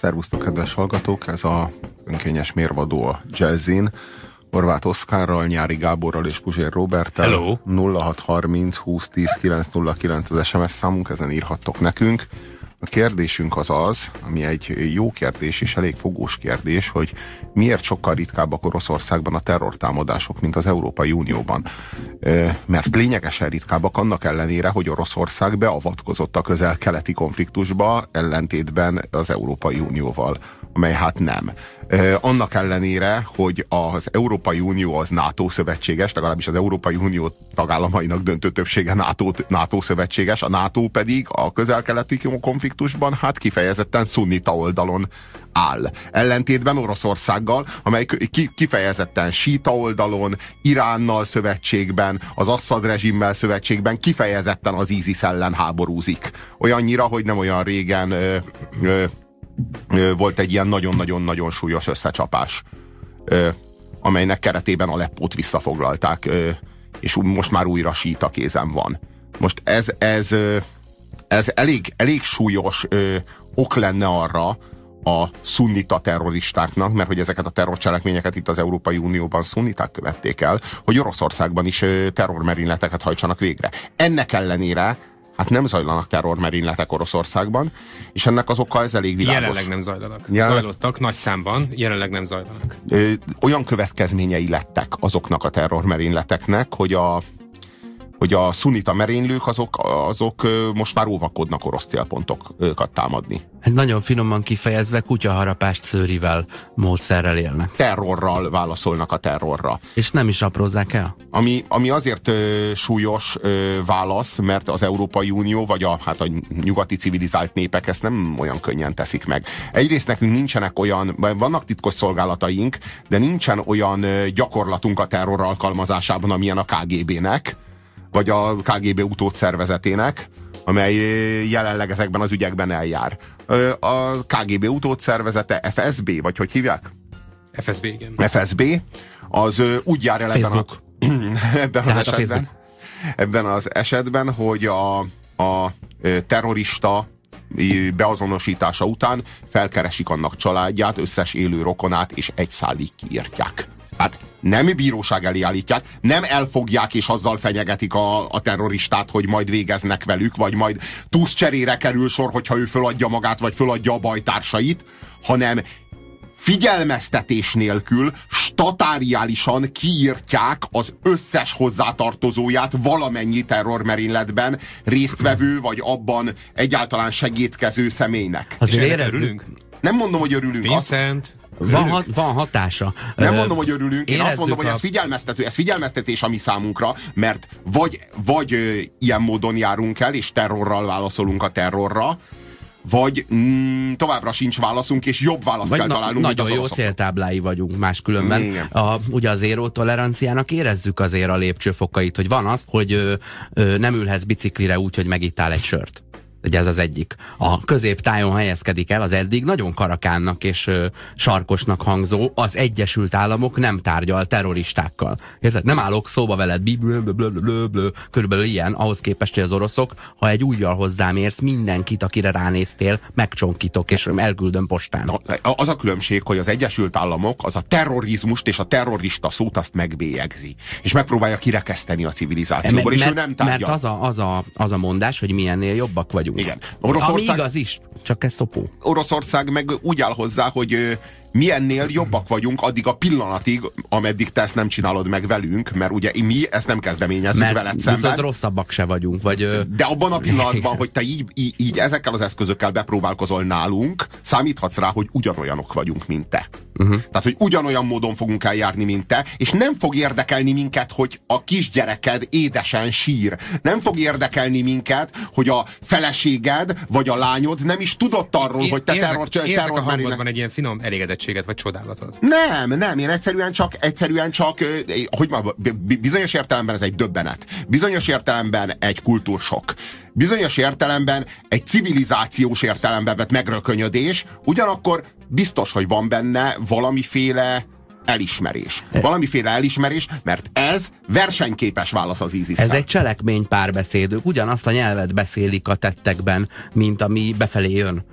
Szervusztok, kedves hallgatók! Ez a önkényes mérvadó a Jazzin. Horváth Oszkárral, Nyári Gáborral és Puzsér Roberttel. Hello! 0630 2010 909 az SMS számunk, ezen írhattok nekünk. A kérdésünk az az, ami egy jó kérdés és elég fogós kérdés, hogy miért sokkal ritkábbak Oroszországban a terrortámadások, mint az Európai Unióban. Mert lényegesen ritkábbak annak ellenére, hogy Oroszország beavatkozott a közel-keleti konfliktusba, ellentétben az Európai Unióval, amely hát nem. Annak ellenére, hogy az Európai Unió az NATO szövetséges, legalábbis az Európai Unió tagállamainak döntő többsége NATO, NATO szövetséges, a NATO pedig a közel-keleti konfliktus konfliktusban hát kifejezetten szunnita oldalon áll. Ellentétben Oroszországgal, amely kifejezetten síta oldalon, Iránnal szövetségben, az Assad rezsimmel szövetségben kifejezetten az ISIS ellen háborúzik. Olyannyira, hogy nem olyan régen ö, ö, ö, volt egy ilyen nagyon-nagyon-nagyon súlyos összecsapás, ö, amelynek keretében a Leppót visszafoglalták, ö, és most már újra síta kézen van. Most ez, ez ez elég, elég súlyos ö, ok lenne arra a szunnita terroristáknak, mert hogy ezeket a terrorcselekményeket itt az Európai Unióban szunniták követték el, hogy Oroszországban is ö, terrormerényleteket hajtsanak végre. Ennek ellenére hát nem zajlanak terrormerényletek Oroszországban, és ennek az oka ez elég világos. Jelenleg nem zajlanak. Jelenleg... Zajlottak nagy számban, jelenleg nem zajlanak. Ö, olyan következményei lettek azoknak a terrormerényleteknek, hogy a hogy a szunita merénylők azok, azok most már óvakodnak orosz célpontokat támadni. Hát nagyon finoman kifejezve kutyaharapást szőrivel módszerrel élnek. Terrorral válaszolnak a terrorra. És nem is aprózzák el? Ami, ami azért ö, súlyos ö, válasz, mert az Európai Unió, vagy a, hát a nyugati civilizált népek ezt nem olyan könnyen teszik meg. Egyrészt nekünk nincsenek olyan, vannak titkos szolgálataink, de nincsen olyan gyakorlatunk a terror alkalmazásában, amilyen a KGB-nek vagy a KGB utódszervezetének, amely jelenleg ezekben az ügyekben eljár. A KGB utódszervezete FSB, vagy hogy hívják? FSB, igen. FSB, az úgy jár el ebben, a, ebben az esetben, ebben az esetben, hogy a, a terrorista beazonosítása után felkeresik annak családját, összes élő rokonát, és egy szállig kiírtják. Hát nem bíróság elé állítják, nem elfogják és azzal fenyegetik a, a terroristát, hogy majd végeznek velük, vagy majd túsz cserére kerül sor, hogyha ő föladja magát, vagy föladja a bajtársait, hanem figyelmeztetés nélkül statáriálisan kiírtják az összes hozzátartozóját valamennyi terrormerényletben résztvevő, vagy abban egyáltalán segítkező személynek. Azért érezzük. Nem mondom, hogy örülünk. Vincent. Azt, van, hat, van hatása. Nem mondom, hogy örülünk, én azt mondom, hogy ez figyelmeztető, ez figyelmeztetés a mi számunkra, mert vagy, vagy ilyen módon járunk el, és terrorral válaszolunk a terrorra, vagy mm, továbbra sincs válaszunk, és jobb választ vagy kell na, találnunk. Nagyon jó céltáblái vagyunk máskülönben. A, ugye az éró toleranciának érezzük azért a lépcsőfokait, hogy van az, hogy ö, ö, nem ülhetsz biciklire úgy, hogy megittál egy sört. Ugye ez az egyik. A középtájon helyezkedik el az eddig nagyon karakánnak és ö, sarkosnak hangzó, az Egyesült Államok nem tárgyal terroristákkal. Érted? Nem állok szóba veled, körülbelül ilyen, ahhoz képest, hogy az oroszok, ha egy újjal hozzám érsz, mindenkit, akire ránéztél, megcsonkítok és elküldöm postán. Na, az a különbség, hogy az Egyesült Államok az a terrorizmust és a terrorista szót azt megbélyegzi. És megpróbálja kirekeszteni a civilizációból, és ő nem tárgyal. Mert az a, az, a, az a mondás, hogy milyennél jobbak vagyunk vagyunk. Igen. Oroszország, Ami igaz is, csak ez szopó. Oroszország meg úgy áll hozzá, hogy milyennél jobbak vagyunk addig a pillanatig, ameddig te ezt nem csinálod meg velünk, mert ugye mi ezt nem kezdeményezünk mert veled szemben. Mert rosszabbak se vagyunk. Vagy, De abban a pillanatban, hogy te így, így, így ezekkel az eszközökkel bepróbálkozol nálunk, számíthatsz rá, hogy ugyanolyanok vagyunk, mint te. Uh-huh. Tehát, hogy ugyanolyan módon fogunk eljárni, mint te, és nem fog érdekelni minket, hogy a kisgyereked édesen sír. Nem fog érdekelni minket, hogy a feleséged vagy a lányod nem is tudott arról, é, hogy te terror, terror, terror a egy ilyen finom elégedett elégedettséget vagy csodálatot. Nem, nem, én egyszerűen csak, egyszerűen csak, hogy ma, bizonyos értelemben ez egy döbbenet. Bizonyos értelemben egy kultúrsok. Bizonyos értelemben egy civilizációs értelemben vett megrökönyödés, ugyanakkor biztos, hogy van benne valamiféle elismerés. Valamiféle elismerés, mert ez versenyképes válasz az isis Ez egy cselekmény párbeszéd. Ugyanazt a nyelvet beszélik a tettekben, mint ami befelé jön.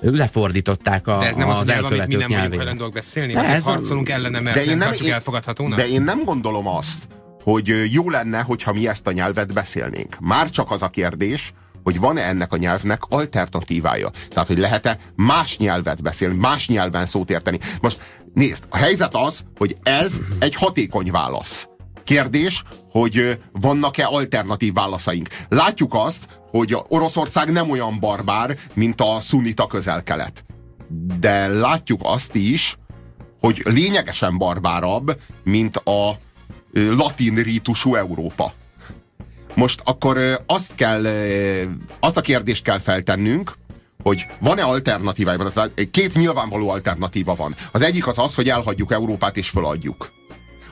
Lefordították a, de ez nem az, az, nyelv, amit mi nem nyelvén. vagyunk hajlandóak beszélni? De ez harcolunk ellene, mert De én nem, én- elfogadhatónak? De én nem gondolom azt, hogy jó lenne, hogyha mi ezt a nyelvet beszélnénk. Már csak az a kérdés, hogy van-e ennek a nyelvnek alternatívája. Tehát, hogy lehet-e más nyelvet beszélni, más nyelven szót érteni. Most nézd, a helyzet az, hogy ez egy hatékony válasz. Kérdés, hogy vannak-e alternatív válaszaink. Látjuk azt, hogy Oroszország nem olyan barbár, mint a szunita közel-kelet. De látjuk azt is, hogy lényegesen barbárabb, mint a latin rítusú Európa. Most akkor azt kell, azt a kérdést kell feltennünk, hogy van-e alternatíva? Tehát Két nyilvánvaló alternatíva van. Az egyik az az, hogy elhagyjuk Európát és föladjuk.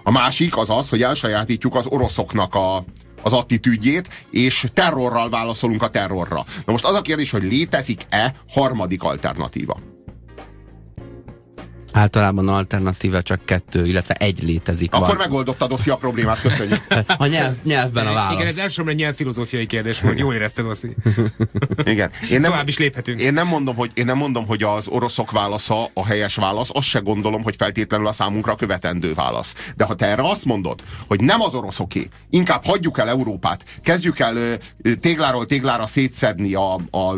A másik az az, hogy elsajátítjuk az oroszoknak a, az attitűdjét, és terrorral válaszolunk a terrorra. Na most az a kérdés, hogy létezik-e harmadik alternatíva? Általában alternatíva csak kettő, illetve egy létezik. Akkor van. megoldottad Oszi a problémát, köszönjük. A nyelv, nyelvben a válasz. Igen, ez egy nyelvfilozófiai kérdés volt. Jól érezted, Oszi. Igen. Én nem, Tovább is léphetünk. Én nem, mondom, hogy, én nem mondom, hogy az oroszok válasza a helyes válasz, azt se gondolom, hogy feltétlenül a számunkra követendő válasz. De ha te erre azt mondod, hogy nem az oroszoké, inkább hagyjuk el Európát, kezdjük el tégláról téglára szétszedni a, a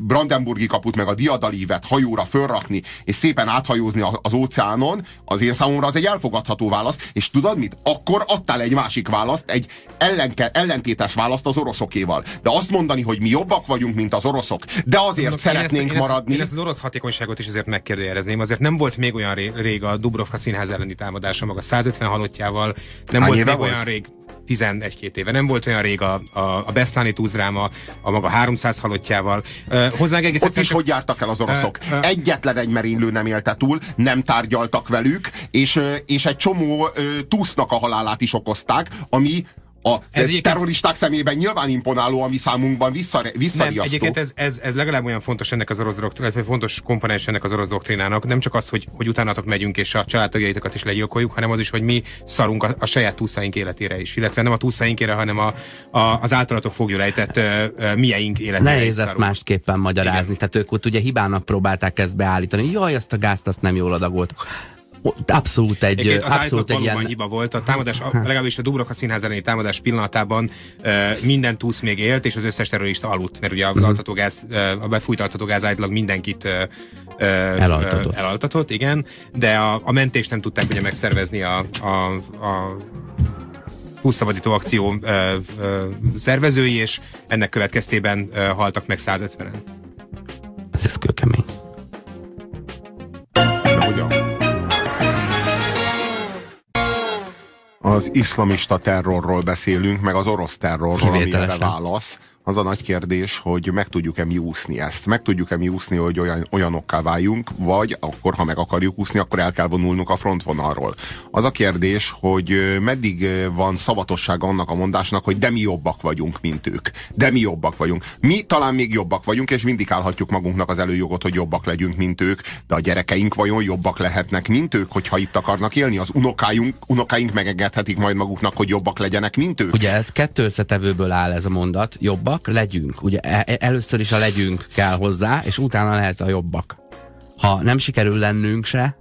Brandenburgi kaput, meg a diadalívet hajóra fölrakni, és szépen áthajózni a, az óceánon, az én számomra az egy elfogadható válasz, és tudod mit? Akkor adtál egy másik választ, egy ellenke, ellentétes választ az oroszokéval. De azt mondani, hogy mi jobbak vagyunk, mint az oroszok, de azért Én szeretnénk ezt, én maradni. Ezt, én ezt az orosz hatékonyságot is azért megkérdőjelezném. Azért nem volt még olyan ré- rég a Dubrovka színház elleni támadása, maga 150 halottjával. Nem Hány volt még volt? olyan rég, 11-két éve. Nem volt olyan rég a, a, a Beszláni túzdráma, a maga 300 halottjával. Uh, hozzánk egész Ott is hogy jártak el az oroszok? Ö, ö. Egyetlen egy merénylő nem élte túl, nem tárgyaltak velük, és, és egy csomó ö, túsznak a halálát is okozták, ami a Ez terroristák szemében nyilván imponáló, ami számunkban vissza, Nem, visszariasztó. egyébként ez, ez, ez legalább olyan fontos ennek az orosz doktrínának, vagy fontos komponens ennek az orosz doktrínának. Nem csak az, hogy, hogy utánatok megyünk és a családtagjaitokat is legyilkoljuk, hanem az is, hogy mi szarunk a, a saját túszaink életére is. Illetve nem a túszainkére, hanem a, a, az általatok fogjulejtett ö, ö, mieink életére is Nehéz ezt másképpen magyarázni. Igen. Tehát ők ott ugye hibának próbálták ezt beállítani. Jaj, azt a gázt azt nem jól adagoltak. Abszolút egy, Egyébként az abszolút egy ilyen... hiba volt. A támadás, a- legalábbis a Dubrovka színház elleni támadás pillanatában minden túsz még élt, és az összes terrorista aludt, mert ugye Mhm. az altatógáz, ö, a befújt altatógáz állítólag mindenkit Elaltatott. elaltatott, igen, de a, a mentést nem tudták ugye megszervezni a, a, a túlszabadító akció ö, ö, szervezői, és ennek következtében ö, haltak meg 150-en. Ez, ez kőkemény. De hogyan? Az iszlamista terrorról beszélünk, meg az orosz terrorról, ami erre Kivételesen. válasz. Az a nagy kérdés, hogy meg tudjuk-e mi úszni ezt. Meg tudjuk-e mi úszni, hogy olyan, olyanokká váljunk, vagy akkor, ha meg akarjuk úszni, akkor el kell vonulnunk a frontvonalról. Az a kérdés, hogy meddig van szavatosság annak a mondásnak, hogy de mi jobbak vagyunk, mint ők. De mi jobbak vagyunk. Mi talán még jobbak vagyunk, és vindikálhatjuk magunknak az előjogot, hogy jobbak legyünk, mint ők, de a gyerekeink vajon jobbak lehetnek, mint ők, hogyha itt akarnak élni? Az unokáink, unokáink megengedhetik majd maguknak, hogy jobbak legyenek, mint ők? Ugye ez kettő összetevőből áll ez a mondat. Jobbak, legyünk. Ugye e- e- először is a legyünk kell hozzá, és utána lehet a jobbak. Ha nem sikerül lennünk se,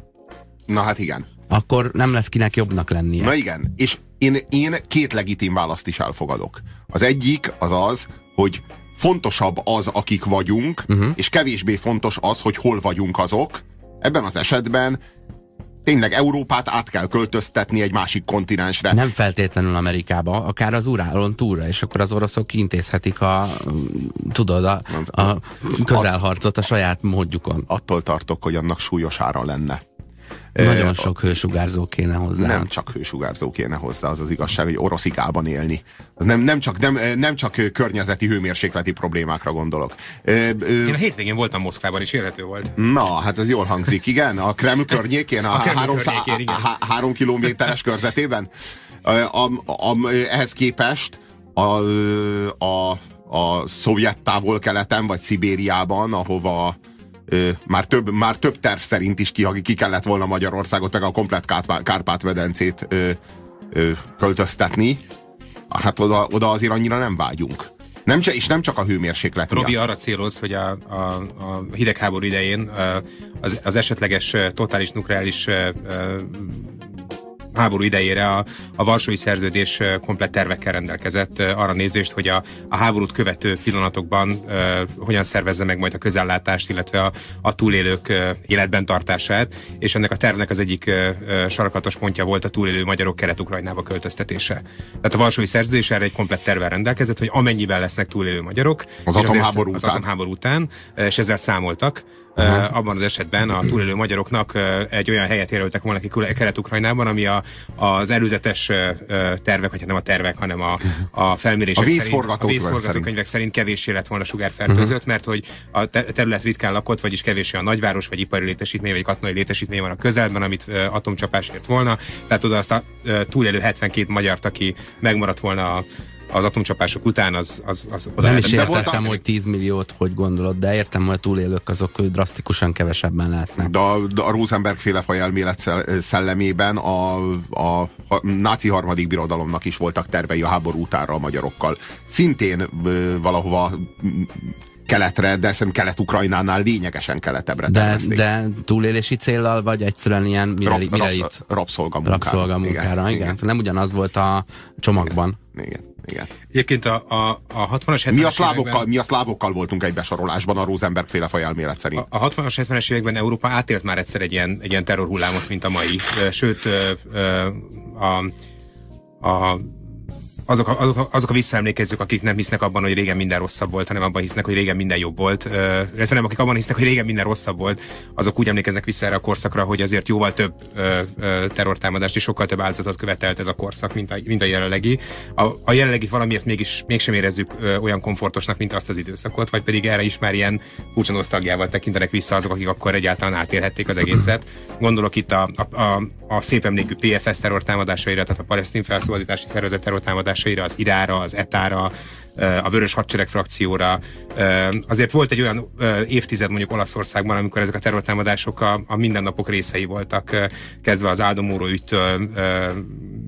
Na hát igen. akkor nem lesz kinek jobbnak lennie. Na igen, és én, én két legitim választ is elfogadok. Az egyik az az, hogy fontosabb az, akik vagyunk, uh-huh. és kevésbé fontos az, hogy hol vagyunk azok. Ebben az esetben tényleg Európát át kell költöztetni egy másik kontinensre. Nem feltétlenül Amerikába, akár az Urálon túlra, és akkor az oroszok intézhetik a, tudod, a, a közelharcot a saját módjukon. Attól tartok, hogy annak súlyos ára lenne. Nagyon sok hősugárzó kéne hozzá. Nem csak hősugárzó kéne hozzá, az az igazság, hogy orosz igában élni. Az nem, nem, csak, nem, nem csak környezeti hőmérsékleti problémákra gondolok. Ö, ö, Én a hétvégén voltam Moszkvában, és élhető volt. Na, hát ez jól hangzik, igen. A Kreml környékén, a, A Kreml három, környékén, igen. há, három kilométeres körzetében. A, a, a, ehhez képest a, a, a szovjet távol-keleten, vagy Szibériában, ahova ö, már több, már több terv szerint is ki, ki kellett volna Magyarországot, meg a komplet Kárpá- Kárpát-medencét költöztetni, hát oda, oda azért annyira nem vágyunk. Nem, és nem csak a hőmérséklet Robi miatt. arra céloz, hogy a, a, a hidegháború idején az, az esetleges totális nukleáris háború idejére a, a Varsói Szerződés komplet tervekkel rendelkezett arra nézést, hogy a, a háborút követő pillanatokban uh, hogyan szervezze meg majd a közellátást, illetve a, a túlélők életben tartását, és ennek a tervnek az egyik uh, sarkatos pontja volt a túlélő magyarok Kelet-Ukrajnába költöztetése. Tehát a Varsói Szerződés erre egy komplet tervvel rendelkezett, hogy amennyiben lesznek túlélő magyarok, az atomháború után. Az atomháború után, és ezzel számoltak, Uh, abban az esetben a túlélő magyaroknak uh, egy olyan helyet jelöltek volna ki Kelet-Ukrajnában, ami a, az előzetes uh, tervek, vagy hát nem a tervek, hanem a, a felmérések a vízforgatókönyvek szerint, a szerint. szerint kevéssé lett volna sugárfertőzött, uh-huh. mert hogy a te- terület ritkán lakott, vagyis kevéssé a nagyváros, vagy ipari létesítmény, vagy katonai létesítmény van a közelben, amit uh, atomcsapás ért volna. Tehát oda azt a uh, túlélő 72 magyart, aki megmaradt volna a az atomcsapások után az, az, az oda Nem is értettem, hogy 10 milliót hogy gondolod, de értem, hogy a túlélők azok drasztikusan kevesebben lehetnek. De a, de a Rosenberg féle faj elmélet szellemében a, a, a náci harmadik birodalomnak is voltak tervei a háború utánra a magyarokkal. Szintén ö, valahova keletre, de szerintem Kelet-Ukrajnánál lényegesen keletebbre de, de túlélési céllal, vagy egyszerűen ilyen mire, Rab, rabsz, rabszolgamunkára. Rabszolgamunkára, igen. igen. Nem ugyanaz volt a csomagban. Igen. igen. Igen. Egyébként a, a, a 60-as, 70-es mi a, szlávokkal, években, mi a szlávokkal voltunk egy besorolásban a Rosenberg féle fajelmélet szerint. A, a 60-as, 70-es években Európa átélt már egyszer egy ilyen, egy ilyen terrorhullámot, mint a mai. Sőt, a, a azok a, azok, a, azok a visszaemlékezők, akik nem hisznek abban, hogy régen minden rosszabb volt, hanem abban hisznek, hogy régen minden jobb volt. Uh, nem, akik abban hisznek, hogy régen minden rosszabb volt, azok úgy emlékeznek vissza erre a korszakra, hogy azért jóval több uh, uh, terrortámadást és sokkal több áldozatot követelt ez a korszak, mint a, mint a jelenlegi. A, a jelenlegi valamiért mégis mégsem érezzük uh, olyan komfortosnak, mint azt az időszakot, vagy pedig erre is már ilyen furcsa nosztalgiával tekintenek vissza azok, akik akkor egyáltalán átélhették az egészet. Gondolok itt a, a, a, a szép emlékű PFS terrortámadásaira, tehát a palesztin felszabadítási szervezet terrortámadásaira, támadásaira, az Irára, az Etára, a Vörös Hadsereg frakcióra. Azért volt egy olyan évtized mondjuk Olaszországban, amikor ezek a terrortámadások a, a mindennapok részei voltak, kezdve az Áldomóró ügytől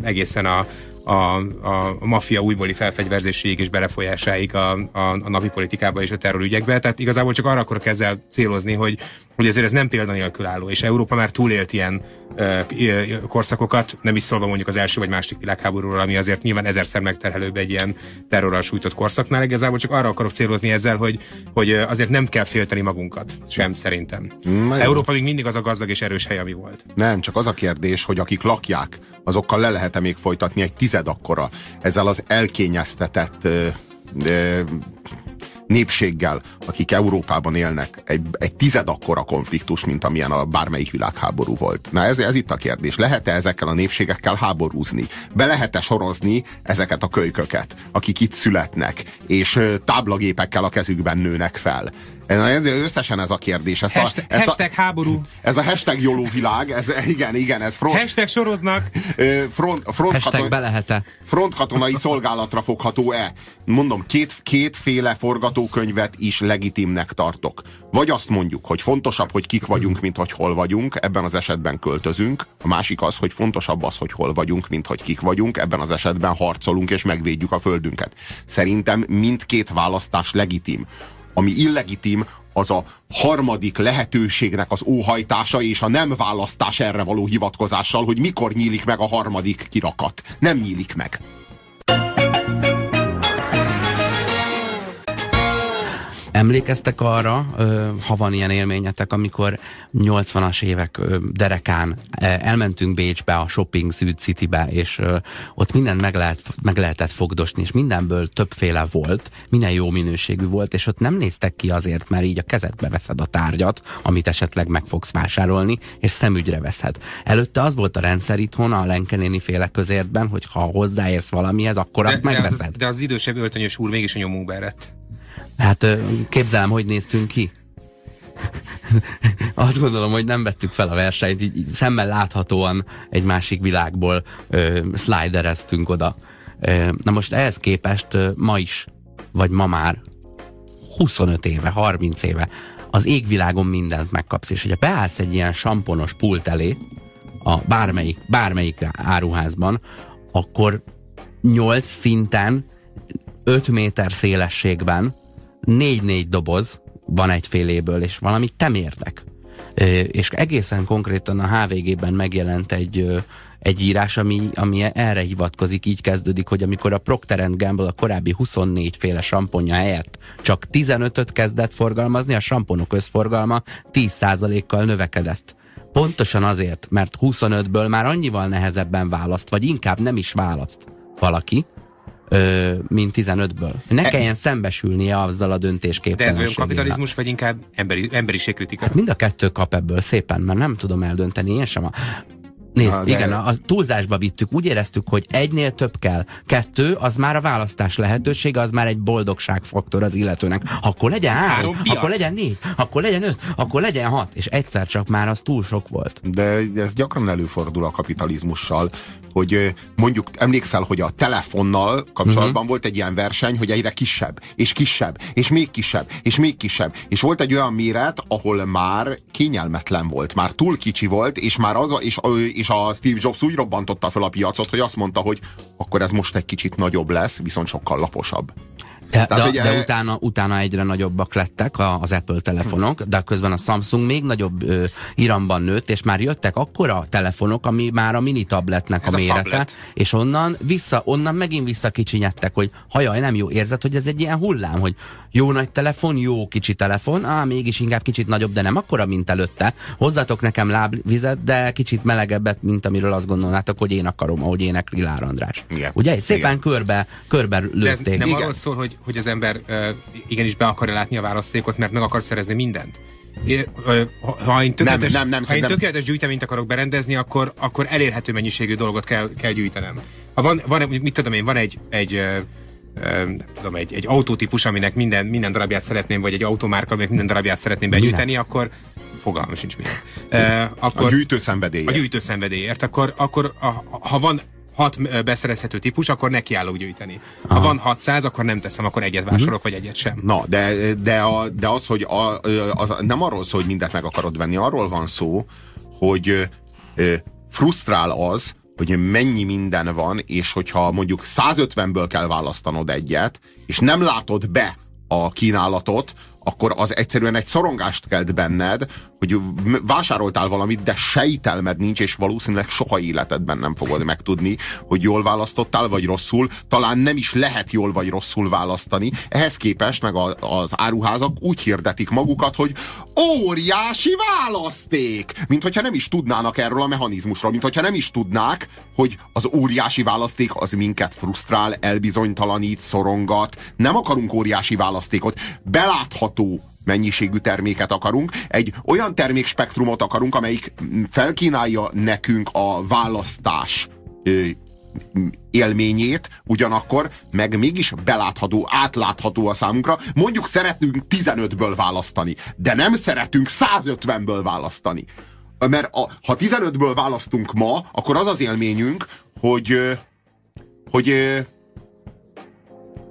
egészen a, a, a maffia újbóli felfegyverzéséig és belefolyásáig a, a, a napi politikába és a terrorügyekbe. Tehát igazából csak arra akarok ezzel célozni, hogy, hogy azért ez nem példanélkülálló, és Európa már túlélt ilyen ö, ö, korszakokat, nem is szólva mondjuk az első vagy második világháborúról, ami azért nyilván ezerszer megterhelőbb egy ilyen terrorral sújtott korszaknál. Igazából csak arra akarok célozni ezzel, hogy, hogy azért nem kell félteni magunkat, sem szerintem. Na Európa még mindig az a gazdag és erős hely, ami volt. Nem, csak az a kérdés, hogy akik lakják, azokkal le lehet-e még folytatni egy tized akkora ezzel az elkényeztetett ö, népséggel, akik Európában élnek, egy, egy tized akkora konfliktus, mint amilyen a bármelyik világháború volt. Na ez, ez itt a kérdés. Lehet-e ezekkel a népségekkel háborúzni? Be lehet-e sorozni ezeket a kölyköket, akik itt születnek, és táblagépekkel a kezükben nőnek fel? Összesen ez a kérdés. Ezt hashtag, a, ezt hashtag a, háború. Ez a hashtag jóló világ, ez, igen, igen, ez front, hashtag soroznak. Front, front, hashtag katon, belehete. front katonai szolgálatra fogható-e? Mondom, két, kétféle forgatókönyvet is legitimnek tartok. Vagy azt mondjuk, hogy fontosabb, hogy kik vagyunk, mint hogy hol vagyunk, ebben az esetben költözünk. A másik az, hogy fontosabb az, hogy hol vagyunk, mint hogy kik vagyunk, ebben az esetben harcolunk és megvédjük a földünket. Szerintem mindkét választás legitim ami illegitim, az a harmadik lehetőségnek az óhajtása és a nem választás erre való hivatkozással, hogy mikor nyílik meg a harmadik kirakat. Nem nyílik meg. Emlékeztek arra, ha van ilyen élményetek, amikor 80-as évek derekán elmentünk Bécsbe, a Shopping Süd Citybe, és ott mindent meg, lehet, meg lehetett fogdosni, és mindenből többféle volt, minden jó minőségű volt, és ott nem néztek ki azért, mert így a kezedbe veszed a tárgyat, amit esetleg meg fogsz vásárolni, és szemügyre veszed. Előtte az volt a rendszer itthon, a Lenkenéni féle közértben, hogy ha hozzáérsz valamihez, akkor azt de, megveszed. De az, de az idősebb öltönyös úr mégis a nyomunkba. Hát képzelem, hogy néztünk ki. Azt gondolom, hogy nem vettük fel a versenyt, így, így szemmel láthatóan egy másik világból ö, slidereztünk oda. Ö, na most ehhez képest ö, ma is, vagy ma már 25 éve, 30 éve az égvilágon mindent megkapsz, és hogyha beállsz egy ilyen samponos pult elé, a bármelyik, bármelyik áruházban, akkor nyolc szinten 5 méter szélességben 4-4 doboz van egyféléből, és valamit temértek. És egészen konkrétan a HVG-ben megjelent egy, egy írás, ami, ami erre hivatkozik, így kezdődik, hogy amikor a Procter Gamble a korábbi 24 féle samponja helyett csak 15-öt kezdett forgalmazni, a samponok összforgalma 10%-kal növekedett. Pontosan azért, mert 25-ből már annyival nehezebben választ, vagy inkább nem is választ valaki, ö, mint 15-ből. Ne e... kelljen szembesülnie azzal a döntésképtelenségével. De ez olyan kapitalizmus, vagy inkább emberi, emberiségkritika? Hát mind a kettő kap ebből szépen, mert nem tudom eldönteni én sem. A Nézd, ah, igen, a, a túlzásba vittük, úgy éreztük, hogy egynél több kell. Kettő, az már a választás lehetősége, az már egy boldogságfaktor az illetőnek. Akkor legyen három, akkor legyen négy, akkor legyen öt, akkor legyen hat, és egyszer csak már az túl sok volt. De ez gyakran előfordul a kapitalizmussal, hogy mondjuk emlékszel, hogy a telefonnal kapcsolatban uh-huh. volt egy ilyen verseny, hogy egyre kisebb, és kisebb, és még kisebb, és még kisebb. És volt egy olyan méret, ahol már kényelmetlen volt, már túl kicsi volt, és már az, a, és, és a Steve Jobs úgy robbantotta fel a piacot, hogy azt mondta, hogy akkor ez most egy kicsit nagyobb lesz, viszont sokkal laposabb. De, Tehát, de, de utána, utána egyre nagyobbak lettek az Apple telefonok, de közben a Samsung még nagyobb ö, iramban nőtt, és már jöttek akkora telefonok, ami már a mini tabletnek ez a mérete, a és onnan vissza, onnan megint visszakicsinyedtek, hogy hajaj, nem jó érzet, hogy ez egy ilyen hullám, hogy jó nagy telefon, jó kicsi telefon, á, mégis inkább kicsit nagyobb, de nem akkora, mint előtte. Hozzatok nekem lábvizet, de kicsit melegebbet, mint amiről azt gondolnátok, hogy én akarom, ahogy énekli Lár András. Igen. Ugye? Szépen Igen. körbe, körbe lőtték. De ez nem Igen. arról szól, hogy hogy az ember igenis be akarja látni a választékot, mert meg akar szerezni mindent. Ha én tökéletes, nem, nem, nem, ha én tökéletes gyűjteményt akarok berendezni, akkor, akkor elérhető mennyiségű dolgot kell, kell gyűjtenem. Ha van, van, mit tudom én, van egy, egy nem tudom, egy, egy autótípus, aminek minden, minden darabját szeretném, vagy egy automárka, aminek minden darabját szeretném begyűjteni, akkor fogalmam sincs milyen. Uh, akkor, a gyűjtőszenvedélyért. A gyűjtőszenvedélyért. Akkor, akkor a, ha van hat beszerezhető típus, akkor nekiállok gyűjteni. Ha Aha. van 600, akkor nem teszem, akkor egyet mhm. vásárolok, uh-huh. vagy egyet sem. Na, de, de, a, de az, hogy a, az, nem arról szól, hogy mindent meg akarod venni, arról van szó, hogy frusztrál az, hogy mennyi minden van, és hogyha mondjuk 150-ből kell választanod egyet, és nem látod be a kínálatot, akkor az egyszerűen egy szorongást kelt benned, hogy vásároltál valamit, de sejtelmed nincs, és valószínűleg soha életedben nem fogod megtudni, hogy jól választottál, vagy rosszul. Talán nem is lehet jól vagy rosszul választani. Ehhez képest meg a, az áruházak úgy hirdetik magukat, hogy óriási választék! Mint hogyha nem is tudnának erről a mechanizmusról, mint hogyha nem is tudnák, hogy az óriási választék az minket frusztrál, elbizonytalanít, szorongat. Nem akarunk óriási választékot. Belátható mennyiségű terméket akarunk, egy olyan termékspektrumot akarunk, amelyik felkínálja nekünk a választás élményét, ugyanakkor meg mégis belátható, átlátható a számunkra. Mondjuk szeretünk 15-ből választani, de nem szeretünk 150-ből választani. Mert a, ha 15-ből választunk ma, akkor az az élményünk, hogy, hogy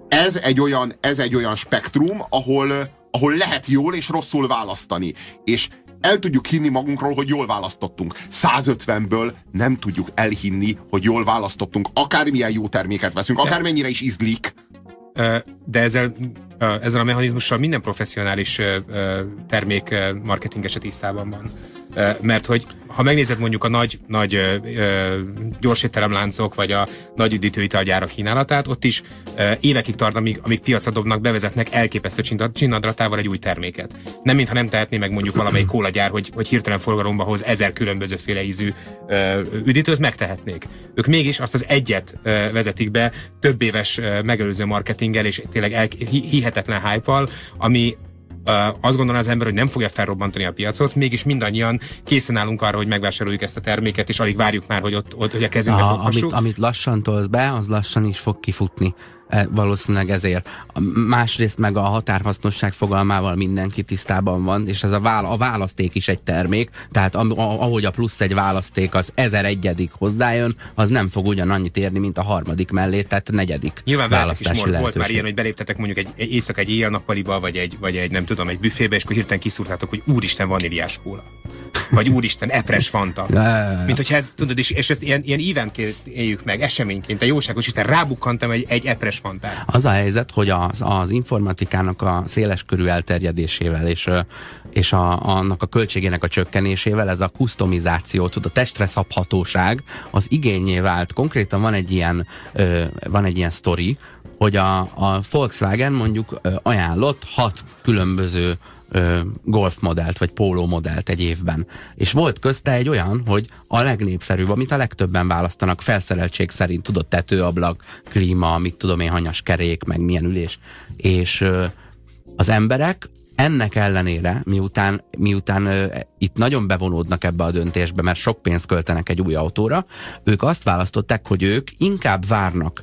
ez egy olyan, ez egy olyan spektrum, ahol, ahol lehet jól és rosszul választani. És el tudjuk hinni magunkról, hogy jól választottunk. 150-ből nem tudjuk elhinni, hogy jól választottunk. Akármilyen jó terméket veszünk, akármennyire is ízlik. De ezzel, ezzel a mechanizmussal minden professzionális termék marketingese tisztában van. Mert hogy ha megnézed mondjuk a nagy, nagy ö, ö, gyorsétteremláncok, vagy a nagy üdítőitalgyárak kínálatát, ott is ö, évekig tart, amíg, amíg piacra dobnak, bevezetnek elképesztő csinnadratával egy új terméket. Nem mintha nem tehetné meg mondjuk valamelyik kólagyár, hogy, hogy hirtelen forgalomba hoz ezer különbözőféle ízű ö, üdítőt, megtehetnék. Ők mégis azt az egyet ö, vezetik be több éves ö, megelőző marketinggel és tényleg el, hihetetlen hype ami azt gondolná az ember, hogy nem fogja felrobbantani a piacot, mégis mindannyian készen állunk arra, hogy megvásároljuk ezt a terméket, és alig várjuk már, hogy ott, ott hogy a kezünkbe a, amit, amit lassan tolsz be, az lassan is fog kifutni. E, valószínűleg ezért. Másrészt meg a határhasznosság fogalmával mindenki tisztában van, és ez a, vála, a választék is egy termék, tehát ahogy a plusz egy választék az ezer egyedik hozzájön, az nem fog ugyanannyit érni, mint a harmadik mellé, tehát negyedik Nyilván választási is volt, volt már ilyen, hogy beléptetek mondjuk egy, egy éjszaka egy éjjel-nappaliba, vagy egy, vagy egy nem tudom, egy büfébe, és akkor hirtelen kiszúrtátok, hogy úristen vaníliás kóla. Vagy úristen, epres fanta. Mint hogyha ez, tudod, és, és ezt ilyen, ilyen eventként éljük meg, eseményként, a jóságos Isten rábukkantam egy, egy epres üres fantár. Az a helyzet, hogy az, az informatikának a széles körű elterjedésével és, és a, annak a költségének a csökkenésével ez a kustomizáció, tud, a testre szabhatóság az igényé vált. Konkrétan van egy ilyen, van egy ilyen sztori, hogy a, a Volkswagen mondjuk ajánlott hat különböző ö, golf modellt, vagy póló modellt egy évben. És volt közte egy olyan, hogy a legnépszerűbb, amit a legtöbben választanak felszereltség szerint, tudod, tetőablak, klíma, mit tudom én, hanyas kerék, meg milyen ülés. És ö, az emberek ennek ellenére, miután, miután ö, itt nagyon bevonódnak ebbe a döntésbe, mert sok pénzt költenek egy új autóra, ők azt választották, hogy ők inkább várnak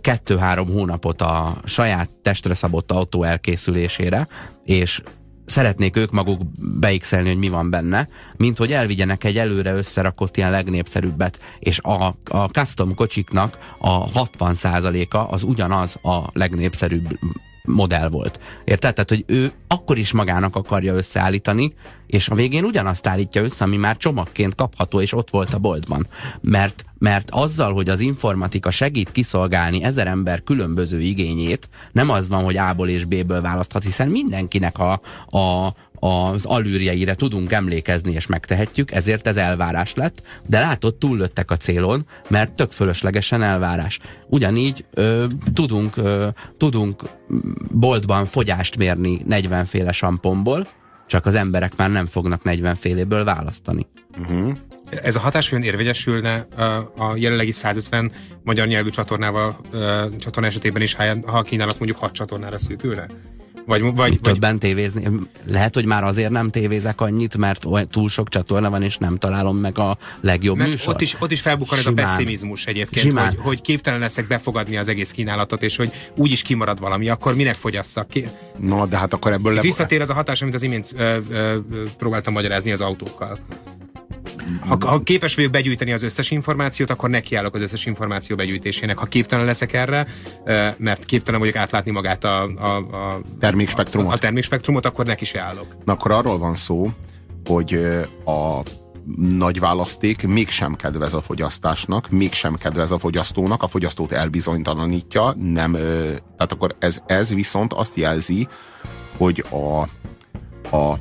kettő-három hónapot a saját testre szabott autó elkészülésére, és szeretnék ők maguk beixelni, hogy mi van benne, mint hogy elvigyenek egy előre összerakott ilyen legnépszerűbbet, és a, a custom kocsiknak a 60%-a az ugyanaz a legnépszerűbb modell volt. Érted? Tehát, hogy ő akkor is magának akarja összeállítani, és a végén ugyanazt állítja össze, ami már csomagként kapható, és ott volt a boltban. Mert, mert azzal, hogy az informatika segít kiszolgálni ezer ember különböző igényét, nem az van, hogy A-ból és B-ből választhat, hiszen mindenkinek a, a, az alűrjeire tudunk emlékezni, és megtehetjük, ezért ez elvárás lett, de látod, túllöttek a célon, mert tök fölöslegesen elvárás. Ugyanígy ö, tudunk, ö, tudunk boltban fogyást mérni 40 féle samponból, csak az emberek már nem fognak 40 féléből választani. Uh-huh. Ez a hatás olyan érvényesülne a, jelenlegi 150 magyar nyelvű csatornával, csatorna esetében is, ha a kínálat mondjuk 6 csatornára szűkülne? Vagy, vagy, többen vagy... tévézni. Lehet, hogy már azért nem tévézek annyit, mert túl sok csatorna van, és nem találom meg a legjobb mert műsor. Ott is, ott is felbukkan ez a pessimizmus egyébként, hogy, hogy képtelen leszek befogadni az egész kínálatot, és hogy úgy is kimarad valami, akkor minek fogyasszak ki? Na, de hát akkor ebből... Le... Visszatér az a hatás, amit az imént ö, ö, próbáltam magyarázni az autókkal. Ha, ha képes vagyok begyűjteni az összes információt, akkor nekiállok az összes információ begyűjtésének. Ha képtelen leszek erre, mert képtelen vagyok átlátni magát a, a, a termékspektrumot, a, a termékspektrumot, akkor neki se állok. Na akkor arról van szó, hogy a nagy választék mégsem kedvez a fogyasztásnak, mégsem kedvez a fogyasztónak, a fogyasztót elbizonytalanítja, nem, tehát akkor ez, ez viszont azt jelzi, hogy a, a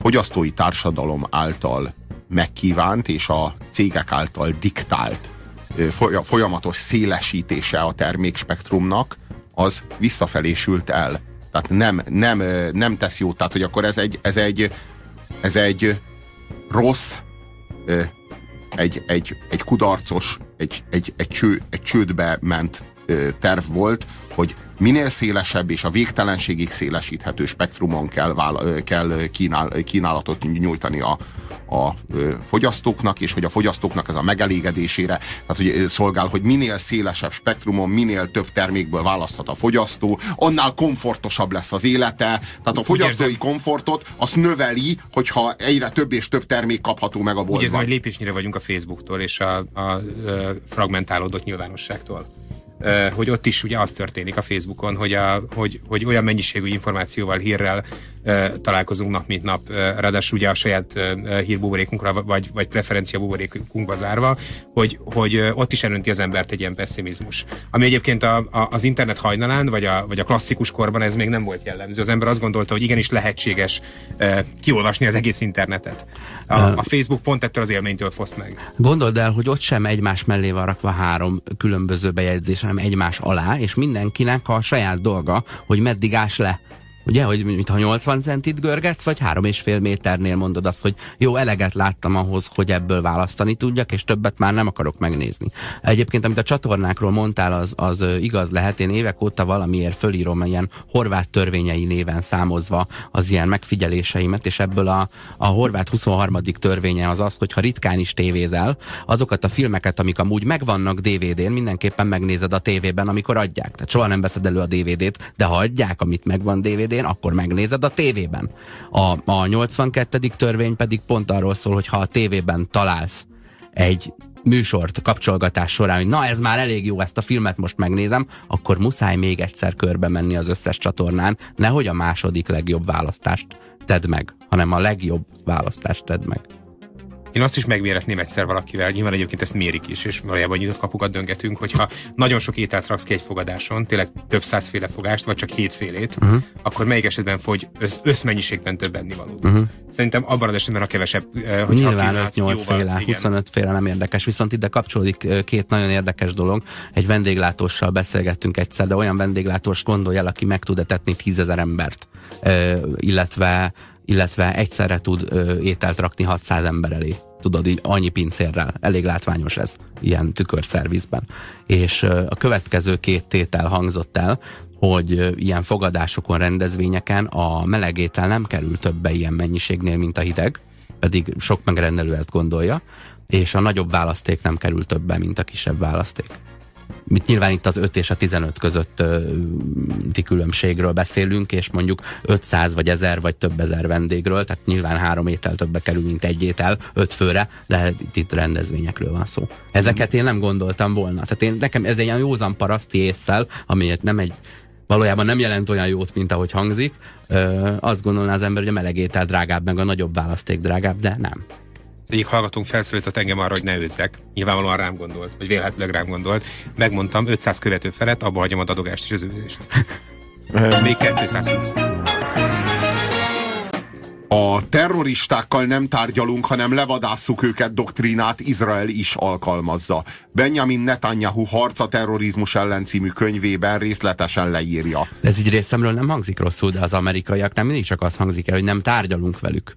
fogyasztói társadalom által megkívánt és a cégek által diktált folyamatos szélesítése a termékspektrumnak, az visszafelé sült el. Tehát nem, nem, nem tesz jót. Tehát, hogy akkor ez egy, ez egy, ez egy rossz, egy, egy, egy kudarcos, egy, egy, egy, cső, egy csődbe ment terv volt, hogy minél szélesebb és a végtelenségig szélesíthető spektrumon kell, kell kínál, kínálatot nyújtani a, a fogyasztóknak, és hogy a fogyasztóknak ez a megelégedésére, tehát hogy szolgál, hogy minél szélesebb spektrumon, minél több termékből választhat a fogyasztó, annál komfortosabb lesz az élete, tehát a fogyasztói komfortot azt növeli, hogyha egyre több és több termék kapható meg a boltban. Úgy érzem, hogy lépésnyire vagyunk a Facebooktól és a, a, a fragmentálódott nyilvánosságtól hogy ott is ugye az történik a Facebookon, hogy, a, hogy, hogy olyan mennyiségű információval, hírrel találkozunk nap, mint nap, ráadásul ugye a saját hírbuborékunkra, vagy, vagy preferencia buborékunkba zárva, hogy, hogy ott is elönti az embert egy ilyen pessimizmus. Ami egyébként a, a, az internet hajnalán, vagy a, vagy a klasszikus korban ez még nem volt jellemző. Az ember azt gondolta, hogy igenis lehetséges kiolvasni az egész internetet. A, a Facebook pont ettől az élménytől foszt meg. Gondold el, hogy ott sem egymás mellé van rakva három különböző bejegyzés, hanem egymás alá, és mindenkinek a saját dolga, hogy meddig ás le. Ugye, hogy mintha 80 centit görgetsz, vagy három és fél méternél mondod azt, hogy jó, eleget láttam ahhoz, hogy ebből választani tudjak, és többet már nem akarok megnézni. Egyébként, amit a csatornákról mondtál, az, az igaz lehet. Én évek óta valamiért fölírom ilyen horvát törvényei néven számozva az ilyen megfigyeléseimet, és ebből a, a horvát 23. törvénye az az, hogy ha ritkán is tévézel, azokat a filmeket, amik amúgy megvannak DVD-n, mindenképpen megnézed a tévében, amikor adják. Tehát soha nem veszed elő a DVD-t, de ha adják, amit megvan DVD DVD-n, akkor megnézed a tévében. A, a 82. törvény pedig pont arról szól, hogy ha a tévében találsz egy műsort kapcsolgatás során, hogy na ez már elég jó, ezt a filmet most megnézem, akkor muszáj még egyszer körbe menni az összes csatornán, nehogy a második legjobb választást tedd meg, hanem a legjobb választást tedd meg. Én azt is megméretném egyszer valakivel, nyilván egyébként ezt mérik is, és valójában nyitott kapukat döngetünk, hogyha nagyon sok ételt raksz ki egy fogadáson, tényleg több százféle fogást, vagy csak hétfélét, uh-huh. akkor melyik esetben fogy össz, összmennyiségben több ennivalót. Uh-huh. Szerintem abban az esetben a kevesebb. Hogy Nyilván 5-8 féle, 25 féle nem érdekes, viszont ide kapcsolódik két nagyon érdekes dolog. Egy vendéglátóssal beszélgettünk egyszer, de olyan vendéglátós gondolj el, aki meg tud etetni tízezer embert, illetve illetve egyszerre tud ö, ételt rakni 600 ember elé. Tudod, így annyi pincérrel. Elég látványos ez ilyen tükörszervizben. És ö, a következő két tétel hangzott el, hogy ilyen fogadásokon, rendezvényeken a meleg étel nem kerül többe ilyen mennyiségnél, mint a hideg, pedig sok megrendelő ezt gondolja, és a nagyobb választék nem kerül többe, mint a kisebb választék nyilván itt az 5 és a 15 közötti különbségről beszélünk, és mondjuk 500 vagy 1000 vagy több ezer vendégről, tehát nyilván három étel többe kerül, mint egy étel, öt főre, de itt rendezvényekről van szó. Ezeket én nem gondoltam volna. Tehát én, nekem ez egy ilyen józan paraszti észsel, amiért nem egy valójában nem jelent olyan jót, mint ahogy hangzik. Ö, azt gondolná az ember, hogy a meleg étel drágább, meg a nagyobb választék drágább, de nem egyik hallgatónk felszólított engem arra, hogy ne őzzek. Nyilvánvalóan rám gondolt, vagy vélhetőleg rám gondolt. Megmondtam, 500 követő felett, abba hagyom a dadogást és az őzést. Még 220. A terroristákkal nem tárgyalunk, hanem levadásszuk őket doktrínát Izrael is alkalmazza. Benjamin Netanyahu harca terrorizmus ellen című könyvében részletesen leírja. Ez így részemről nem hangzik rosszul, de az amerikaiak nem mindig csak azt hangzik el, hogy nem tárgyalunk velük.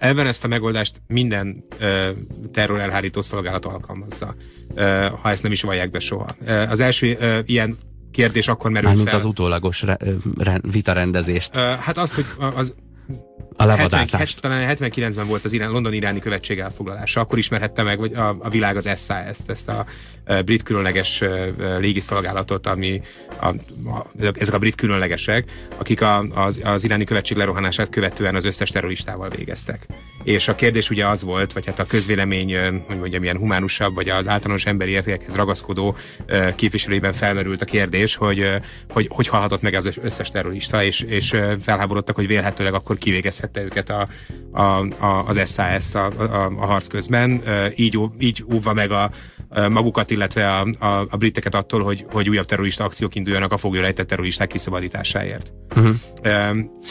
Elven ezt a megoldást minden uh, terror elhárító szolgálat alkalmazza, ha ezt nem is vallják be soha. Az első ilyen kérdés akkor merül Mármint fel. az utólagos re, re, vitarendezést. Hát azt, hogy az a levadászást. 70, talán 79-ben volt az irán, London iráni követség elfoglalása. Akkor ismerhette meg hogy a, a világ az SAS-t, ezt a, a brit különleges légiszolgálatot, ami a, a, ezek a brit különlegesek, akik a, az, az iráni követség lerohanását követően az összes terroristával végeztek. És a kérdés ugye az volt, vagy hát a közvélemény, hogy mondjam, ilyen humánusabb, vagy az általános emberi értékekhez ragaszkodó képviselőiben felmerült a kérdés, hogy hogy, hogy halhatott meg az összes terrorista, és, és felháborodtak, hogy vélhetőleg akkor kivégezhette őket a, a, a, az SAS a, a, a harc közben. Így, így óvva meg a, magukat, illetve a, a, a briteket attól, hogy, hogy újabb terrorista akciók induljanak a foglyolejtett terroristák kiszabadításáért. Uh-huh.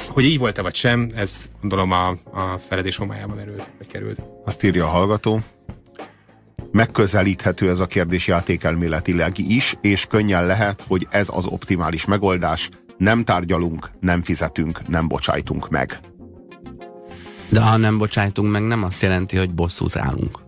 Hogy így volt-e vagy sem, ez gondolom a, a feledés homályába merült, vagy került. Azt írja a hallgató, megközelíthető ez a kérdés játékelméletileg is, és könnyen lehet, hogy ez az optimális megoldás. Nem tárgyalunk, nem fizetünk, nem bocsájtunk meg. De ha nem bocsájtunk meg, nem azt jelenti, hogy bosszút állunk.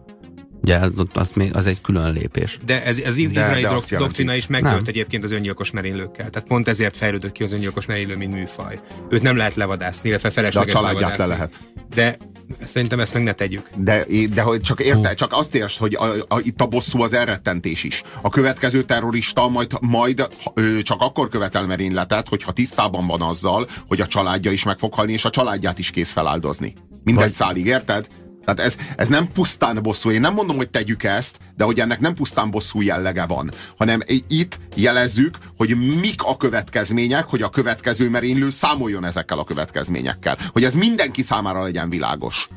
Ugye az, az, az egy külön lépés. De ez, ez izraeli dok, doktrina is megölt egyébként az öngyilkos merénylőkkel. Tehát pont ezért fejlődött ki az öngyilkos merénylő, mint műfaj. Őt nem lehet levadászni, illetve felesleges De a családját le lehet. De szerintem ezt meg ne tegyük. De, de hogy csak érte, csak azt értsd, hogy a, a, itt a bosszú az elrettentés is. A következő terrorista majd, majd ö, csak akkor követel merényletet, hogyha tisztában van azzal, hogy a családja is meg fog halni, és a családját is kész feláldozni. Mindegy Vagy... szálig, érted? Tehát ez, ez nem pusztán bosszú. Én nem mondom, hogy tegyük ezt, de hogy ennek nem pusztán bosszú jellege van, hanem itt jelezzük, hogy mik a következmények, hogy a következő merénylő számoljon ezekkel a következményekkel. Hogy ez mindenki számára legyen világos.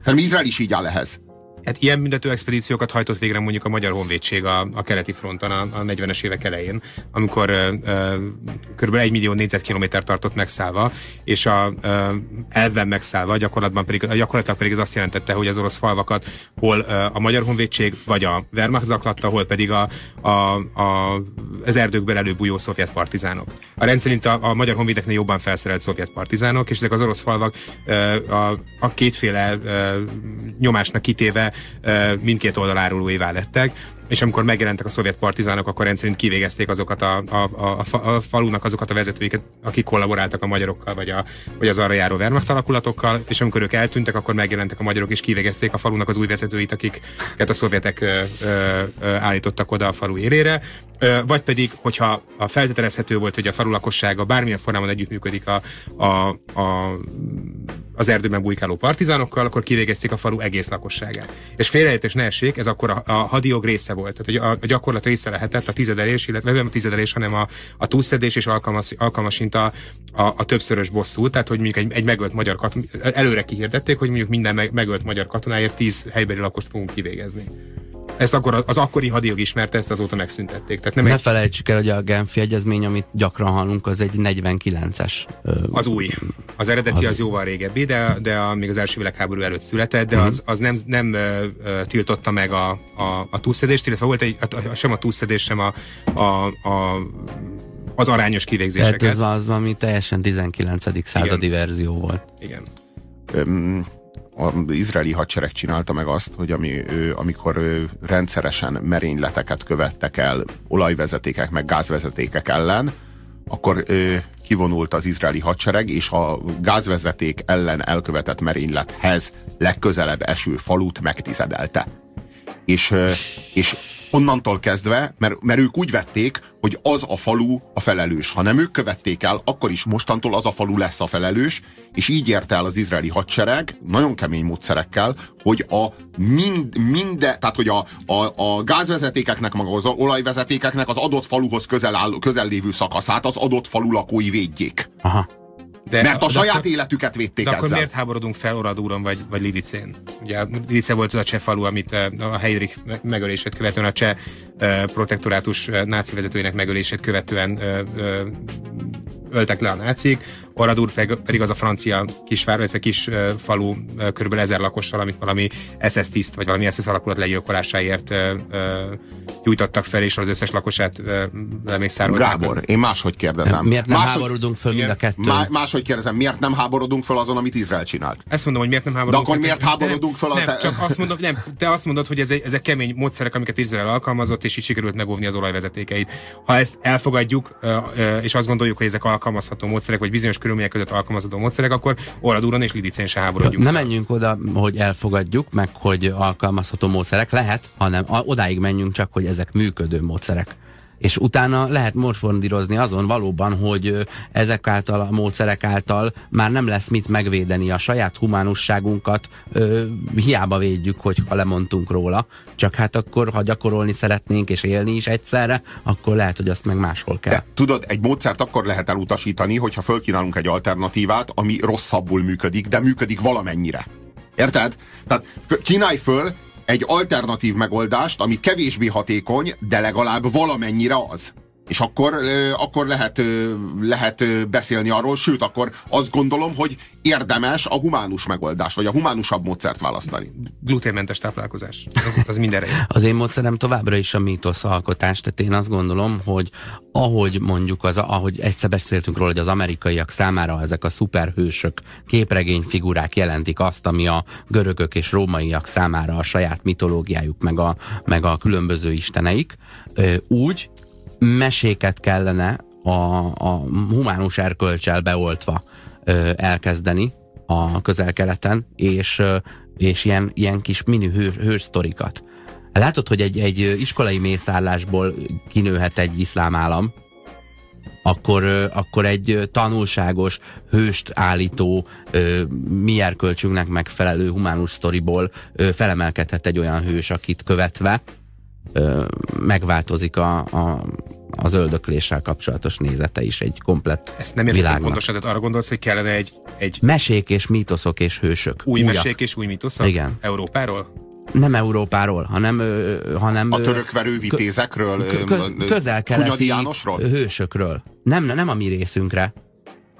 Szerintem Izrael is így áll ehhez. Hát ilyen büntető expedíciókat hajtott végre mondjuk a Magyar Honvédség a, a keleti fronton a, a 40-es évek elején, amikor ö, ö, kb. 1 millió négyzetkilométer tartott megszállva, és a ö, elven megszállva, gyakorlatban pedig, gyakorlatilag pedig ez azt jelentette, hogy az orosz falvakat hol ö, a Magyar Honvédség vagy a Wehrmacht zaklatta, hol pedig a, a, a, az erdőkben előbújó szovjet partizánok. A rendszerint a, a Magyar Honvédeknél jobban felszerelt szovjet partizánok, és ezek az orosz falvak ö, a, a kétféle ö, nyomásnak kitéve mindkét oldal árulóivá lettek, és amikor megjelentek a szovjet partizánok, akkor rendszerint kivégezték azokat a, a, a, a falunak azokat a vezetőiket, akik kollaboráltak a magyarokkal, vagy, a, vagy az arra járó Wehrmacht alakulatokkal, és amikor ők eltűntek, akkor megjelentek a magyarok, és kivégezték a falunak az új vezetőit, akiket a szovjetek ö, ö, állítottak oda a falu élére. Vagy pedig, hogyha a feltételezhető volt, hogy a falu lakossága bármilyen formában együttműködik a, a, a az erdőben bujkáló partizánokkal, akkor kivégezték a falu egész lakosságát. És félreértés ne essék, ez akkor a, a hadiog része volt. Tehát a, a gyakorlat része lehetett a tizedelés, illetve nem a tizedelés, hanem a, a túlszedés és alkalmas, alkalmasint a, a, a többszörös bosszú. Tehát, hogy mondjuk egy, egy megölt magyar katon, előre kihirdették, hogy mondjuk minden meg, megölt magyar katonáért tíz helybeli lakost fogunk kivégezni. Ezt akkor az akkori hadiog ismerte, ezt azóta megszüntették. Tehát nem ne egy... felejtsük el, hogy a Genfi egyezmény, amit gyakran hallunk, az egy 49-es. Az új. Az eredeti az, az jóval régebbi, de, de a, még az első világháború előtt született, de uh-huh. az, az nem, nem uh, tiltotta meg a, a, a túlszedést, illetve volt egy, a, sem a túlszedés, sem a, a, a az arányos kivégzéseket. Tehát ez az, ami teljesen 19. századi Igen. verzió volt. Igen. Um, az izraeli hadsereg csinálta meg azt, hogy ami, amikor rendszeresen merényleteket követtek el olajvezetékek meg gázvezetékek ellen, akkor kivonult az izraeli hadsereg, és a gázvezeték ellen elkövetett merénylethez legközelebb eső falut megtizedelte. És, és onnantól kezdve, mert, mert ők úgy vették, hogy az a falu a felelős. Ha nem ők követték el, akkor is mostantól az a falu lesz a felelős, és így érte el az izraeli hadsereg, nagyon kemény módszerekkel, hogy a mind, minden, tehát hogy a, a, a gázvezetékeknek, meg az olajvezetékeknek az adott faluhoz közel, áll, közel lévő szakaszát az adott falu lakói védjék. Aha. De, Mert a saját akkor, életüket védték de ezzel. akkor miért háborodunk fel Oradúron vagy, vagy Lidicén? Ugye Lidice volt az a cseh falu, amit a Heydrich megölését követően a cseh uh, protektorátus uh, náci vezetőjének megölését követően öltek le a nácik. Oradur pedig az a francia kisvár, illetve kis falu körülbelül ezer lakossal, amit valami SS tiszt, vagy valami SS alakulat legyilkolásáért gyújtottak fel, és az összes lakosát még Gábor, én máshogy kérdezem. Miért nem máshogy, háborodunk föl mind a kettő? Má, máshogy kérdezem, miért nem háborodunk föl azon, amit Izrael csinált? Ezt mondom, hogy miért nem háborodunk De akkor miért háborodunk föl? Nem, te... csak azt mondom, nem, te azt mondod, hogy ez egy, ezek kemény módszerek, amiket Izrael alkalmazott, és így sikerült megóvni az olajvezetékeit. Ha ezt elfogadjuk, és azt gondoljuk, hogy ezek alkalmazható módszerek, vagy bizonyos körülmények között alkalmazható módszerek, akkor Oradúron és Lidicén se háborodjunk. Nem menjünk oda, hogy elfogadjuk, meg hogy alkalmazható módszerek lehet, hanem odáig menjünk csak, hogy ezek működő módszerek és utána lehet morfondírozni azon valóban, hogy ezek által, a módszerek által már nem lesz mit megvédeni a saját humánusságunkat, ö, hiába védjük, hogy ha lemondtunk róla, csak hát akkor, ha gyakorolni szeretnénk és élni is egyszerre, akkor lehet, hogy azt meg máshol kell. De, tudod, egy módszert akkor lehet elutasítani, hogyha fölkínálunk egy alternatívát, ami rosszabbul működik, de működik valamennyire. Érted? Tehát kínálj föl egy alternatív megoldást, ami kevésbé hatékony, de legalább valamennyire az. És akkor, akkor lehet, lehet beszélni arról, sőt, akkor azt gondolom, hogy érdemes a humánus megoldás, vagy a humánusabb módszert választani. Gluténmentes táplálkozás. Az, az mindenre. az én módszerem továbbra is a mítosz alkotás, tehát én azt gondolom, hogy ahogy mondjuk, az, ahogy egyszer beszéltünk róla, hogy az amerikaiak számára ezek a szuperhősök, képregényfigurák jelentik azt, ami a görögök és rómaiak számára a saját mitológiájuk, meg a, meg a különböző isteneik, úgy meséket kellene a, a humánus erkölcsel beoltva ö, elkezdeni a közel-keleten, és, ö, és ilyen, ilyen kis mini hős, hősztorikat. Látod, hogy egy, egy iskolai mészállásból kinőhet egy iszlám állam, akkor, akkor egy tanulságos, hőst állító, mi erkölcsünknek megfelelő humánus sztoriból felemelkedhet egy olyan hős, akit követve megváltozik a, a, az öldökléssel kapcsolatos nézete is egy komplett Ezt nem értem pontosan, de arra gondolsz, hogy kellene egy, egy... Mesék és mítoszok és hősök. Új újak. mesék és új mítoszok? Igen. Európáról? Nem Európáról, hanem... Hanem a törökverő vitézekről? Közel-keleti hősökről. Nem, nem a mi részünkre.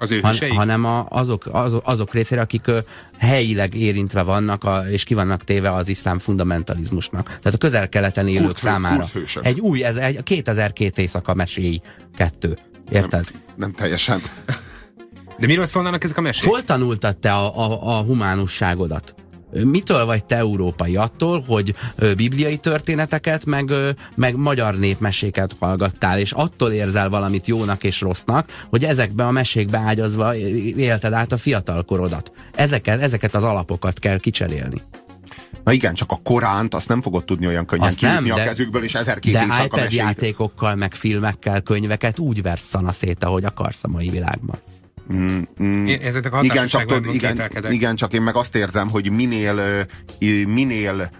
Az ő Han, hanem a, azok, azok, azok részére, akik ö, helyileg érintve vannak, a, és ki vannak téve az iszlám fundamentalizmusnak. Tehát a közel-keleten élők Kurt, számára. Kurt egy új, ez egy 2002 éjszaka meséi kettő. Érted? Nem, nem teljesen. De miről szólnának ezek a mesék? Hol tanultad te a, a, a humánusságodat? Mitől vagy te európai? Attól, hogy bibliai történeteket, meg, meg magyar népmeséket hallgattál, és attól érzel valamit jónak és rossznak, hogy ezekbe a mesékbe ágyazva élted át a fiatalkorodat. Ezeket, ezeket az alapokat kell kicserélni. Na igen, csak a Koránt azt nem fogod tudni olyan könnyen kiütni a kezükből, és 1200 De iPad játékokkal, meg filmekkel, könyveket úgy versz szana szét, ahogy akarsz a mai világban. Mm, mm, a igen, csak, tud, igen, igen, csak én meg azt érzem, hogy minél, minél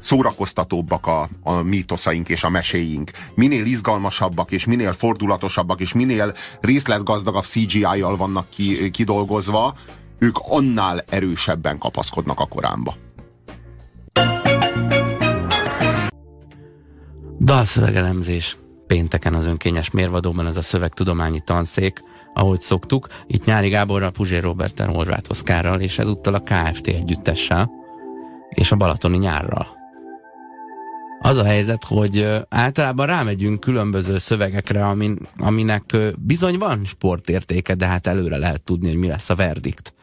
szórakoztatóbbak a, a mítoszaink és a meséink, minél izgalmasabbak és minél fordulatosabbak és minél részletgazdagabb CGI-jal vannak ki, kidolgozva, ők annál erősebben kapaszkodnak a korámba. Dalszövegelemzés. Pénteken az önkényes mérvadóban ez a szövegtudományi tanszék, ahogy szoktuk. Itt Nyári Gáborral, Puzsér Roberten, Horváth Oszkárral, és ezúttal a KFT együttessel, és a Balatoni nyárral. Az a helyzet, hogy általában rámegyünk különböző szövegekre, amin, aminek bizony van sportértéke, de hát előre lehet tudni, hogy mi lesz a verdikt.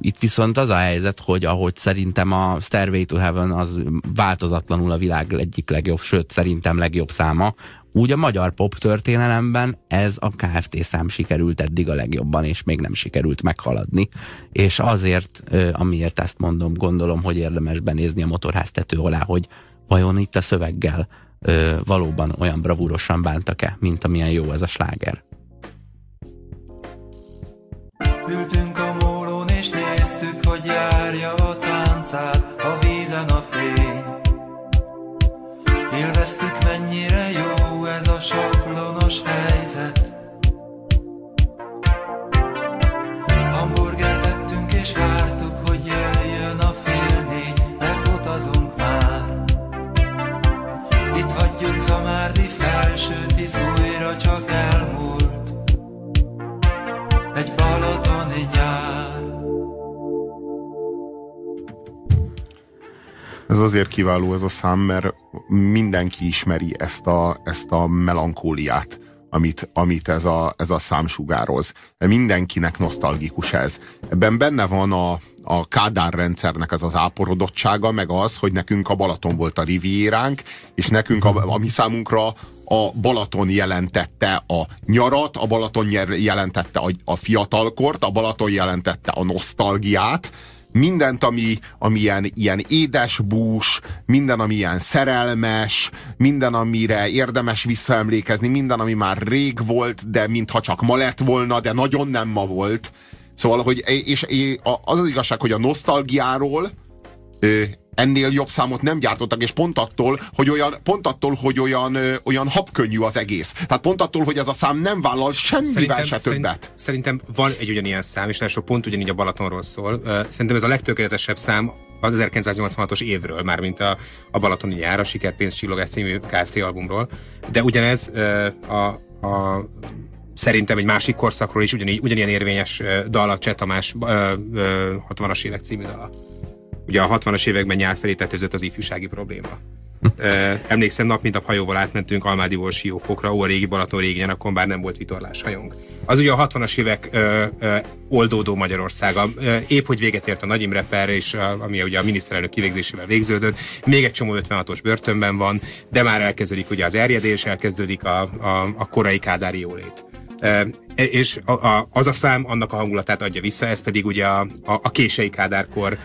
Itt viszont az a helyzet, hogy ahogy szerintem a Stairway to Heaven az változatlanul a világ egyik legjobb, sőt szerintem legjobb száma, úgy a magyar pop történelemben ez a KFT szám sikerült eddig a legjobban, és még nem sikerült meghaladni. És azért, amiért ezt mondom, gondolom, hogy érdemes benézni a motorház tető alá, hogy vajon itt a szöveggel valóban olyan bravúrosan bántak-e, mint amilyen jó ez a sláger. Sablonos helyzet. Hamburger azért kiváló ez a szám, mert mindenki ismeri ezt a, ezt a melankóliát, amit, amit ez, a, ez a szám sugároz. Mindenkinek nosztalgikus ez. Ebben benne van a, a Kádár rendszernek ez az áporodottsága, meg az, hogy nekünk a Balaton volt a rivéránk, és nekünk, a, ami számunkra a Balaton jelentette a nyarat, a Balaton jelentette a, a fiatalkort, a Balaton jelentette a nosztalgiát, mindent, ami, ami ilyen, ilyen édes bús, minden, ami ilyen szerelmes, minden, amire érdemes visszaemlékezni, minden, ami már rég volt, de mintha csak ma lett volna, de nagyon nem ma volt. Szóval, hogy és, és az az igazság, hogy a nosztalgiáról ennél jobb számot nem gyártottak, és pont attól, hogy olyan, pont attól, hogy olyan, ö, olyan habkönnyű az egész. Tehát pont attól, hogy ez a szám nem vállal semmivel szerintem, se többet. Szerint, szerintem van egy ugyanilyen szám, és sok pont ugyanígy a Balatonról szól. Szerintem ez a legtökéletesebb szám az 1986-os évről, már mint a, a Balatoni nyár, a Sikerpénz Csillogás című Kft. albumról. De ugyanez a, a szerintem egy másik korszakról is ugyanígy, ugyanilyen érvényes dal a Cseh Tamás 60-as évek című dala. Ugye a 60-as években nyár felé tetőzött az ifjúsági probléma. Emlékszem, nap mint nap hajóval átmentünk Almádiból Siófokra, ó, a régi Balaton régi akkor bár nem volt vitorlás hajónk. Az ugye a 60-as évek ö, ö, oldódó Magyarországa. Épp hogy véget ért a Nagy Imre per, és a, ami ugye a miniszterelnök kivégzésével végződött. Még egy csomó 56-os börtönben van, de már elkezdődik ugye az erjedés, elkezdődik a, a, a korai kádári jólét. E, és a, a, az a szám annak a hangulatát adja vissza, ez pedig ugye a, a, a kései kádárkor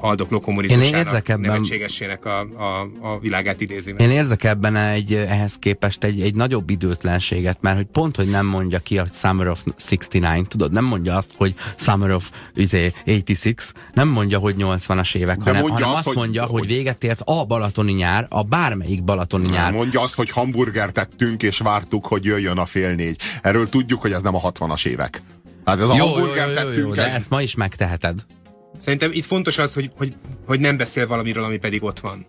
haldokló kommunizmusának nevetségessének a, a, a világát idézi meg. Én érzek ebben egy, ehhez képest egy, egy nagyobb időtlenséget, mert hogy pont, hogy nem mondja ki a Summer of 69, tudod, nem mondja azt, hogy Summer of izé, 86, nem mondja, hogy 80-as évek, De hanem, hanem azt, azt mondja, hogy, hogy véget ért a balatoni nyár, a bármelyik balatoni nyár. Mondja azt, hogy hamburger tettünk, és vártuk, hogy jöjjön a fél négy. Erről tudjuk, hogy ez nem a 60-as évek. Hát ez a jó, hamburger jó, jó, tettünk. Jó, jó, de ez... ezt ma is megteheted. Szerintem itt fontos az, hogy, hogy, hogy nem beszél valamiről, ami pedig ott van.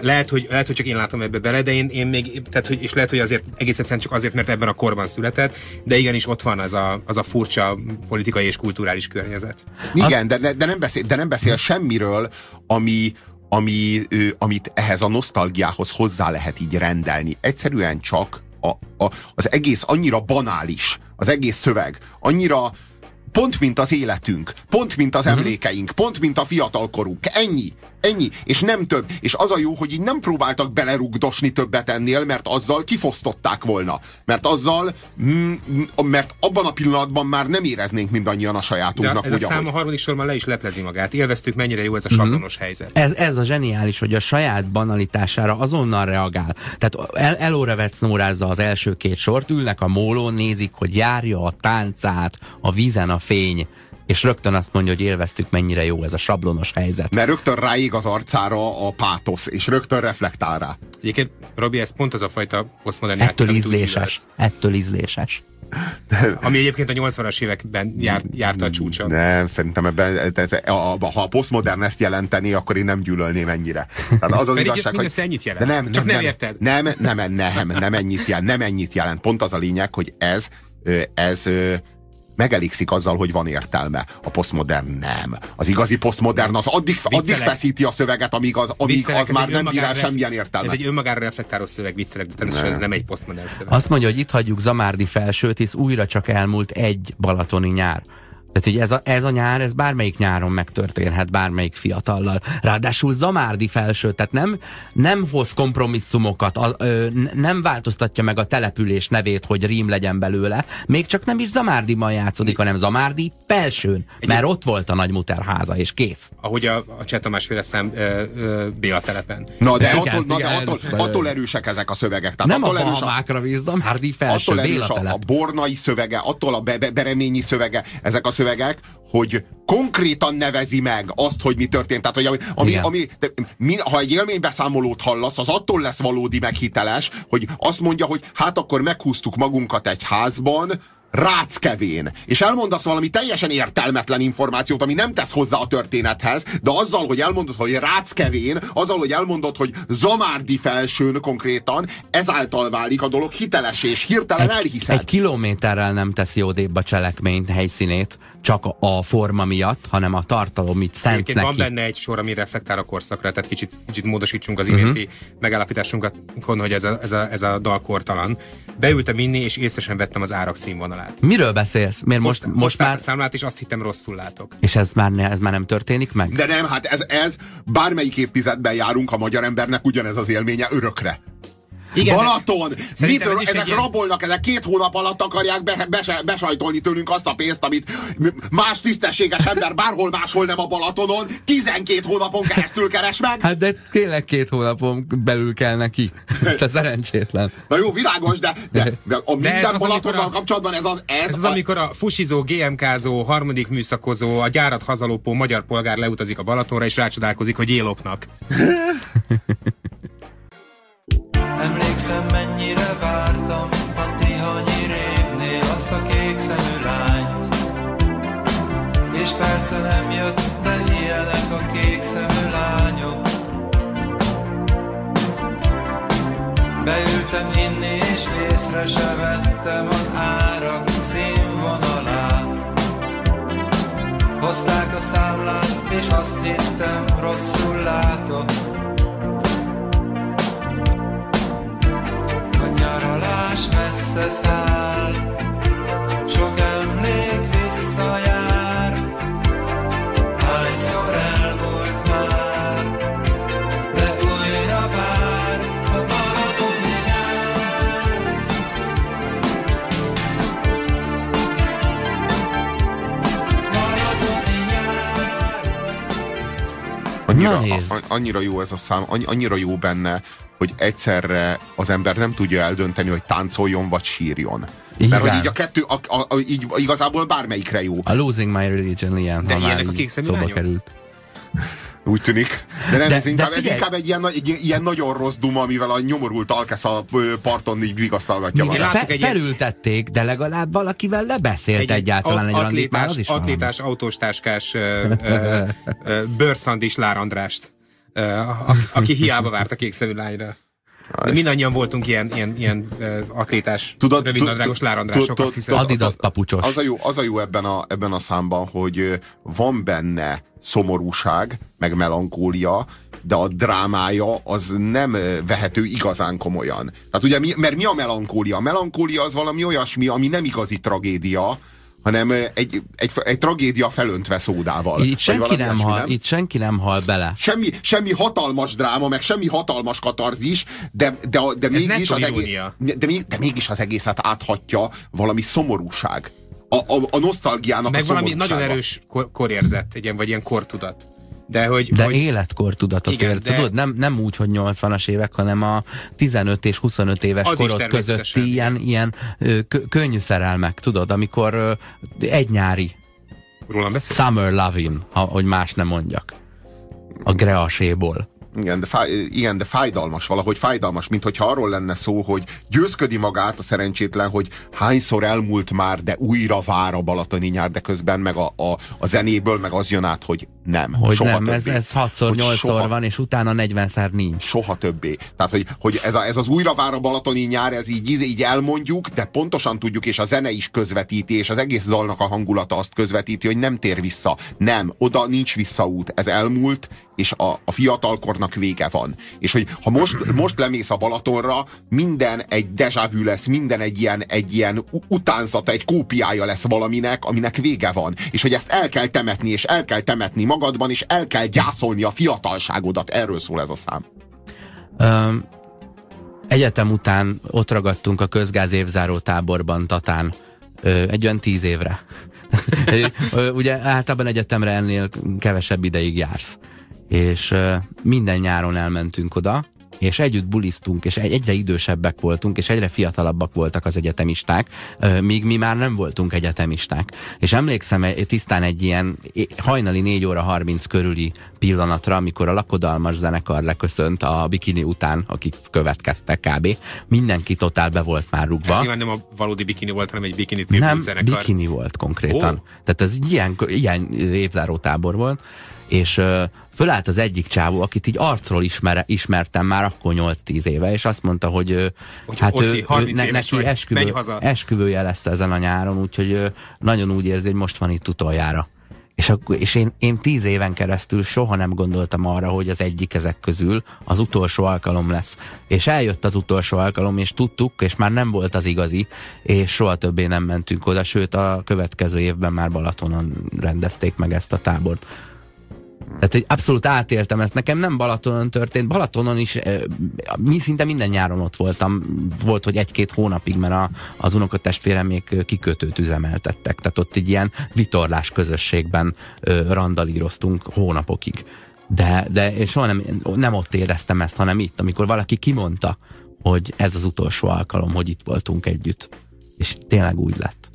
Lehet hogy, lehet, hogy csak én látom ebbe bele, de én, én még, tehát, hogy, és lehet, hogy azért egész egyszerűen csak azért, mert ebben a korban született, de igenis ott van az a, az a furcsa politikai és kulturális környezet. Igen, az... de, de, nem beszél, de nem beszél semmiről, ami, ami, amit ehhez a nosztalgiához hozzá lehet így rendelni. Egyszerűen csak a, a, az egész annyira banális, az egész szöveg, annyira pont mint az életünk, pont mint az uh-huh. emlékeink, pont mint a fiatalkorunk. Ennyi. Ennyi, és nem több. És az a jó, hogy így nem próbáltak belerugdosni többet ennél, mert azzal kifosztották volna. Mert azzal, mm, mert abban a pillanatban már nem éreznénk mindannyian a sajátunknak. De ez a szám a harmadik sorban le is leplezi magát. Élveztük, mennyire jó ez a sablonos mm-hmm. helyzet. Ez, ez a zseniális, hogy a saját banalitására azonnal reagál. Tehát el, elóra snórázza az első két sort, ülnek a mólón, nézik, hogy járja a táncát, a vízen a fény és rögtön azt mondja, hogy élveztük, mennyire jó ez a sablonos helyzet. Mert rögtön ráig az arcára a pátosz, és rögtön reflektál rá. Egyébként, Robi, ez pont az a fajta posztmodern Ettől ízléses. Ettől ízléses. Ami egyébként a 80-as években jár, járta a csúcsa. Nem, szerintem ebben, ez, a, a, ha a posztmodern ezt jelenteni, akkor én nem gyűlölném ennyire. Tehát az az Pedig igazság, hogy... ennyit jelent. De nem, Csak nem, nem, érted. Nem, nem, nem, nem, nem, ennyit jelent, nem ennyit jelent. Pont az a lényeg, hogy ez, ez megelégszik azzal, hogy van értelme. A posztmodern nem. Az igazi posztmodern az addig, addig feszíti a szöveget, amíg az, amíg az már nem bír semmilyen értelme. Ez egy önmagára reflektáló szöveg, viccelek, de természetesen ez nem egy posztmodern szöveg. Azt mondja, hogy itt hagyjuk Zamárdi felsőt, hisz újra csak elmúlt egy balatoni nyár. Tehát, hogy ez a, ez a nyár, ez bármelyik nyáron megtörténhet, bármelyik fiatallal. Ráadásul Zamárdi felső, tehát nem, nem hoz kompromisszumokat, a, ö, nem változtatja meg a település nevét, hogy rím legyen belőle, még csak nem is Zamárdiban játszódik, hanem Zamárdi felsőn, mert ott volt a nagymuter háza, és kész. Ahogy a, a Csetamás féle szem ö, ö, Béla telepen. Na, de, igen, attól, na, de attól, attól, erősek ezek a szövegek. Tehát nem attól a Bahamákra víz, Zamárdi felső, attól Béla a, a bornai szövege, attól a be, be, bereményi szövege, ezek a szövegek, hogy konkrétan nevezi meg azt, hogy mi történt. Tehát, hogy ami, ami, de, mi, ha egy élménybeszámolót hallasz, az attól lesz valódi meghiteles, hogy azt mondja, hogy hát akkor meghúztuk magunkat egy házban, ráckevén, és elmondasz valami teljesen értelmetlen információt, ami nem tesz hozzá a történethez, de azzal, hogy elmondod, hogy ráckevén, azzal, hogy elmondod, hogy Zamárdi felsőn konkrétan, ezáltal válik a dolog hiteles és hirtelen egy, elhiszed. Egy kilométerrel nem teszi odébb a cselekményt, helyszínét, csak a forma miatt, hanem a tartalom mit szent Egyébként neki. van benne egy sor, ami reflektál a korszakra, tehát kicsit, kicsit módosítsunk az iménti uh-huh. megállapításunkat, hogy ez a, ez, a, ez a dal kortalan. Beültem inni, és észre sem vettem az árak színvonalát. Miről beszélsz? Miért most, most, most már... számlát, és azt hittem rosszul látok. És ez már, ne, ez már nem történik meg? De nem, hát ez, ez bármelyik évtizedben járunk, a magyar embernek ugyanez az élménye örökre. Igen, Balaton! Mit, ezek ilyen... rabolnak, ezek két hónap alatt akarják be, be, besajtolni tőlünk azt a pénzt, amit más tisztességes ember bárhol máshol nem a Balatonon 12 hónapon keresztül keres meg. Hát de tényleg két hónapon belül kell neki. Te szerencsétlen. Na jó, világos, de, de, de a minden de ez Balatonnal a, kapcsolatban ez az... Ez, ez az, a... amikor a fusizó, GMK-zó, harmadik műszakozó, a gyárat hazalópó magyar polgár leutazik a Balatonra, és rácsodálkozik, hogy élopnak. Emlékszem mennyire vártam a Tihanyi révnél azt a kék szemű lányt. És persze nem jött, de ilyenek a kék szemű lányok. Beültem inni és észre se vettem az árak színvonalát. Hozták a számlát és azt hittem rosszul látok sok emlék visszajár, hányszor elmúlt már, de újra vár a balatoni nyár. Balatoni nyár. Annyira, annyira jó ez a szám, annyira jó benne, hogy egyszerre az ember nem tudja eldönteni, hogy táncoljon vagy sírjon. Igen. Mert hogy így a kettő, a, a, a, így igazából bármelyikre jó. A Losing My Religion ilyen, De ilyenek a kék szóba került. Úgy tűnik. De nem, de, ez, inkább, ez inkább egy ilyen, egy ilyen nagyon rossz duma, amivel a nyomorult alkesz a parton így vigasztalgatja Igen, Fe, egy felültették, de legalább valakivel lebeszélt egy, egyáltalán egy atlétás, atlétás, autóstáskás, bőrszandis Lár Andrást aki hiába várt a kékszemű lányra. De mindannyian voltunk ilyen, ilyen, ilyen atlétás, tudod, rövidnadrágos lárandrások, azt hiszem. Adidas papucsos. Az a jó, az a jó ebben, a, ebben a számban, hogy van benne szomorúság, meg melankólia, de a drámája az nem vehető igazán komolyan. Tehát ugye, mi, mert mi a melankólia? A melankólia az valami olyasmi, ami nem igazi tragédia, hanem egy, egy, egy tragédia felöntve szódával. Itt senki nem, hal, nem? itt senki nem hal bele. Semmi, semmi hatalmas dráma, meg semmi hatalmas katarzis, de, de, de, mégis az egész, de, de mégis az egészet áthatja valami szomorúság. A, a, a nosztalgiának meg a valami nagyon erős kor, korérzet, ilyen, vagy ilyen kortudat. De, hogy, de hogy... életkor tudatot igen, ért, de... tudod? Nem, nem úgy, hogy 80-as évek, hanem a 15 és 25 éves az korod közötti ilyen, ilyen könnyű szerelmek, tudod, amikor egy nyári Rólam beszél? Summer Lovin, ha, hogy más nem mondjak. A Greaséból. Igen de, fáj, igen, de fájdalmas, valahogy fájdalmas, mint hogyha arról lenne szó, hogy győzködi magát a szerencsétlen, hogy hányszor elmúlt már, de újra vár a balatoni nyár, de közben meg a, a, a zenéből meg az jön át, hogy nem. Hogy soha nem, többé. ez, ez 6-szor, 8-szor van, és utána 40-szer nincs. Soha többé. Tehát, hogy, hogy ez, a, ez az újra vár a balatoni nyár, ez így, így elmondjuk, de pontosan tudjuk, és a zene is közvetíti, és az egész dalnak a hangulata azt közvetíti, hogy nem tér vissza. Nem, oda nincs visszaút. Ez elmúlt, és a, a fiatalkornak vége van. És hogy ha most, most lemész a Balatonra, minden egy déjà vu lesz, minden egy ilyen, egy ilyen utánzata, egy kópiája lesz valaminek, aminek vége van. És hogy ezt el kell temetni, és el kell temetni magadban, és el kell gyászolni a fiatalságodat. Erről szól ez a szám. Um, egyetem után ott ragadtunk a közgáz évzáró táborban Tatán egy olyan tíz évre. Ugye általában egyetemre ennél kevesebb ideig jársz és minden nyáron elmentünk oda, és együtt bulisztunk, és egyre idősebbek voltunk, és egyre fiatalabbak voltak az egyetemisták, míg mi már nem voltunk egyetemisták. És emlékszem tisztán egy ilyen hajnali 4 óra 30 körüli pillanatra, amikor a lakodalmas zenekar leköszönt a bikini után, akik következtek kb. Mindenki totál be volt már rugva. Ez nyilván nem a valódi bikini volt, hanem egy bikini Nem, zenekar. bikini volt konkrétan. Oh. Tehát ez ilyen, ilyen évzáró tábor volt és uh, fölállt az egyik csávó, akit így arcról ismer, ismertem már akkor 8-10 éve, és azt mondta, hogy, hogy hát Oszi, ő, ő, ne, neki esküvő, esküvője lesz ezen a nyáron, úgyhogy uh, nagyon úgy érzi, hogy most van itt utoljára. És, akkor, és én, én tíz éven keresztül soha nem gondoltam arra, hogy az egyik ezek közül az utolsó alkalom lesz. És eljött az utolsó alkalom, és tudtuk, és már nem volt az igazi, és soha többé nem mentünk oda, sőt a következő évben már Balatonon rendezték meg ezt a tábort. Tehát, hogy abszolút átéltem ezt. Nekem nem Balatonon történt. Balatonon is mi szinte minden nyáron ott voltam. Volt, hogy egy-két hónapig, mert a, az unokatestvérem még kikötőt üzemeltettek. Tehát ott egy ilyen vitorlás közösségben randalíroztunk hónapokig. De, de én soha nem, nem ott éreztem ezt, hanem itt, amikor valaki kimondta, hogy ez az utolsó alkalom, hogy itt voltunk együtt. És tényleg úgy lett.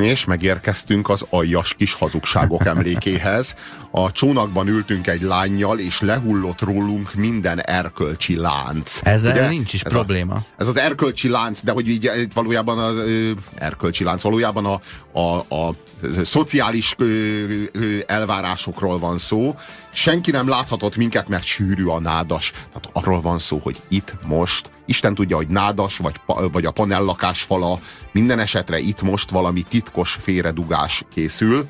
És megérkeztünk az aljas kis hazugságok emlékéhez. A csónakban ültünk egy lányjal, és lehullott rólunk minden erkölcsi lánc. Ezzel Ugye? nincs is ez probléma. A, ez az erkölcsi lánc, de hogy így itt valójában az erkölcsi lánc, valójában a, a, a, a szociális ö, ö, elvárásokról van szó. Senki nem láthatott minket, mert sűrű a nádas. Tehát arról van szó, hogy itt most Isten tudja, hogy nádas, vagy, vagy a panellakás fala, minden esetre itt most valami titkos félredugás készül,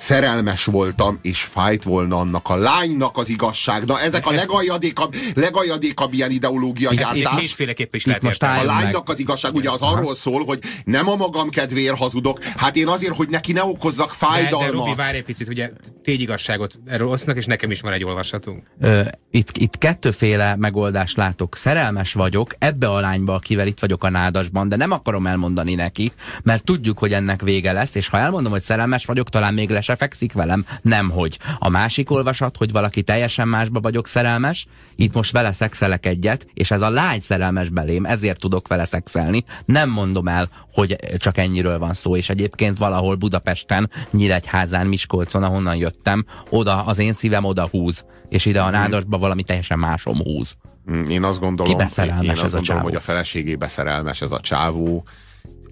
szerelmes voltam, és fájt volna annak a lánynak az igazság. Na, ezek a legajadékabb, legajadékabb ilyen ideológia gyártás. Kétféleképp is lehet most A lánynak az igazság ugye az arról szól, hogy nem a magam kedvéért hazudok, hát én azért, hogy neki ne okozzak fájdalmat. De, de Robi, várj egy picit, ugye tégy igazságot erről osznak, és nekem is van egy olvasatunk. Ö, itt, itt kettőféle megoldást látok. Szerelmes vagyok ebbe a lányba, akivel itt vagyok a nádasban, de nem akarom elmondani neki, mert tudjuk, hogy ennek vége lesz, és ha elmondom, hogy szerelmes vagyok, talán még lesz se fekszik velem? Nem, hogy. A másik olvasat, hogy valaki teljesen másba vagyok szerelmes, itt most vele szexelek egyet, és ez a lány szerelmes belém, ezért tudok vele szexelni. Nem mondom el, hogy csak ennyiről van szó, és egyébként valahol Budapesten, Nyíregyházán, Miskolcon, ahonnan jöttem, oda az én szívem oda húz, és ide a mhm. nádasba valami teljesen másom húz. Mm, én azt gondolom, én azt ez gondolom a hogy a feleségébe szerelmes ez a csávó,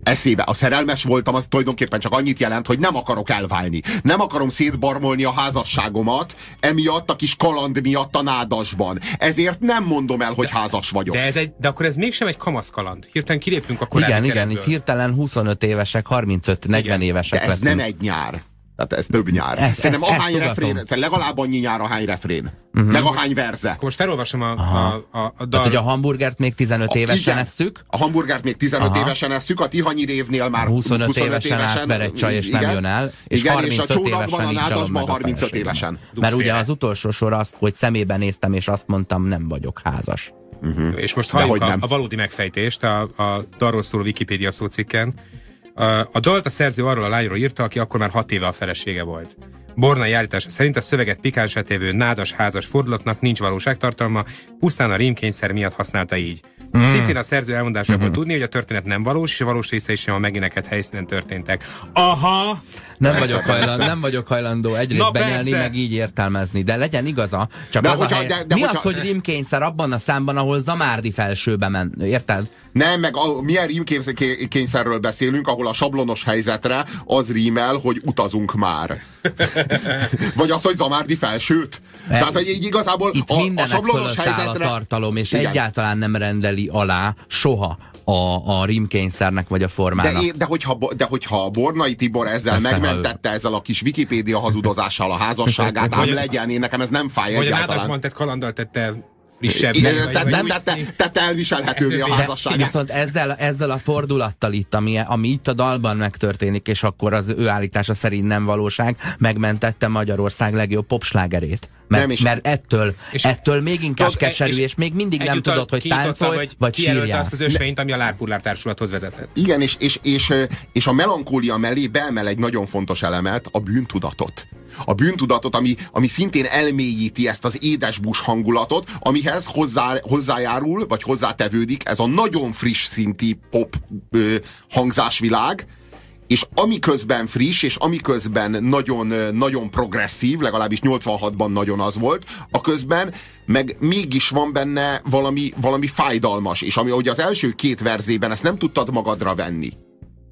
eszébe. A szerelmes voltam, az tulajdonképpen csak annyit jelent, hogy nem akarok elválni. Nem akarom szétbarmolni a házasságomat, emiatt a kis kaland miatt a nádasban. Ezért nem mondom el, hogy de, házas vagyok. De, ez egy, de akkor ez mégsem egy kamasz kaland. Hirtelen kilépünk a korábbi Igen, igen, itt hirtelen 25 évesek, 35-40 évesek De ez leszünk. nem egy nyár. Tehát ez több nyár. Ez, Szerintem ezt, ahány ezt refrén, szerintem legalább annyi nyár, ahány refrén. Uh-huh. Meg ahány verze. Akkor most felolvasom a, a, a, a dal. Tehát, hogy a hamburgert még 15 a, évesen igen, esszük? A hamburgert még 15 Aha. évesen esszük, a Tihanyi révnél már 25, 25 évesen, évesen átver egy csaj, és igen, nem jön el. És igen, és a csónakban, a nádasban 35 évesen. Mert ugye az utolsó sor az, hogy szemében néztem, és azt mondtam, nem vagyok házas. Uh-huh. És most halljuk a, a valódi megfejtést a, a darról szóló Wikipédia szócikken. A dalt a szerző arról a lányról írta, aki akkor már hat éve a felesége volt. Bornai állítása szerint a szöveget pikánsra tévő nádas házas fordulatnak nincs valóságtartalma, pusztán a rímkényszer miatt használta így. Mm. Szintén a szerző elmondásából mm-hmm. tudni, hogy a történet nem valós, és a valós részei sem a megineket helyszínen történtek. Aha! Nem vagyok, hajlandó, nem vagyok hajlandó egyrészt Na, benyelni, meg így értelmezni, de legyen igaza. Csak de az hogyha, a hely... de, de Mi hogyha... az, hogy rímkényszer abban a számban, ahol Zamárdi felsőbe men, érted? Nem, meg a, milyen rímkényszerről beszélünk, ahol a sablonos helyzetre az rímel, hogy utazunk már. Vagy az, hogy Zamárdi felsőt. E, Tehát, hogy így igazából Itt a, a sablonos helyzetre... a tartalom, és igen. egyáltalán nem rendeli alá soha a, a rímkényszernek vagy a formának. De, de, hogyha, de hogyha Bornai Tibor ezzel Persze, megmentette, ezzel a kis Wikipédia hazudozással a házasságát, ám legyen, én nekem ez nem fáj vagy egyáltalán. Vagy a Nádasban tett kalandal tette frissebb. Tehát elviselhetővé a házasság. Viszont ezzel, ezzel a fordulattal itt, ami, ami itt a dalban megtörténik, és akkor az ő állítása szerint nem valóság, megmentette Magyarország legjobb popslágerét. Mert, nem is. mert ettől, és ettől még inkább tudod, keserű, és, és még mindig nem tudod, hogy táncolj, vagy, vagy sírjál. azt az ösvényt, ami a Lárpullár társulathoz vezetett. Igen, és, és, és, és a melankólia mellé beemel egy nagyon fontos elemet, a bűntudatot. A bűntudatot, ami, ami szintén elmélyíti ezt az édesbús hangulatot, amihez hozzá, hozzájárul, vagy hozzátevődik ez a nagyon friss szinti pop ö, hangzásvilág, és amiközben friss, és amiközben nagyon, nagyon progresszív, legalábbis 86-ban nagyon az volt, a közben meg mégis van benne valami, valami fájdalmas, és ami ugye az első két verzében ezt nem tudtad magadra venni.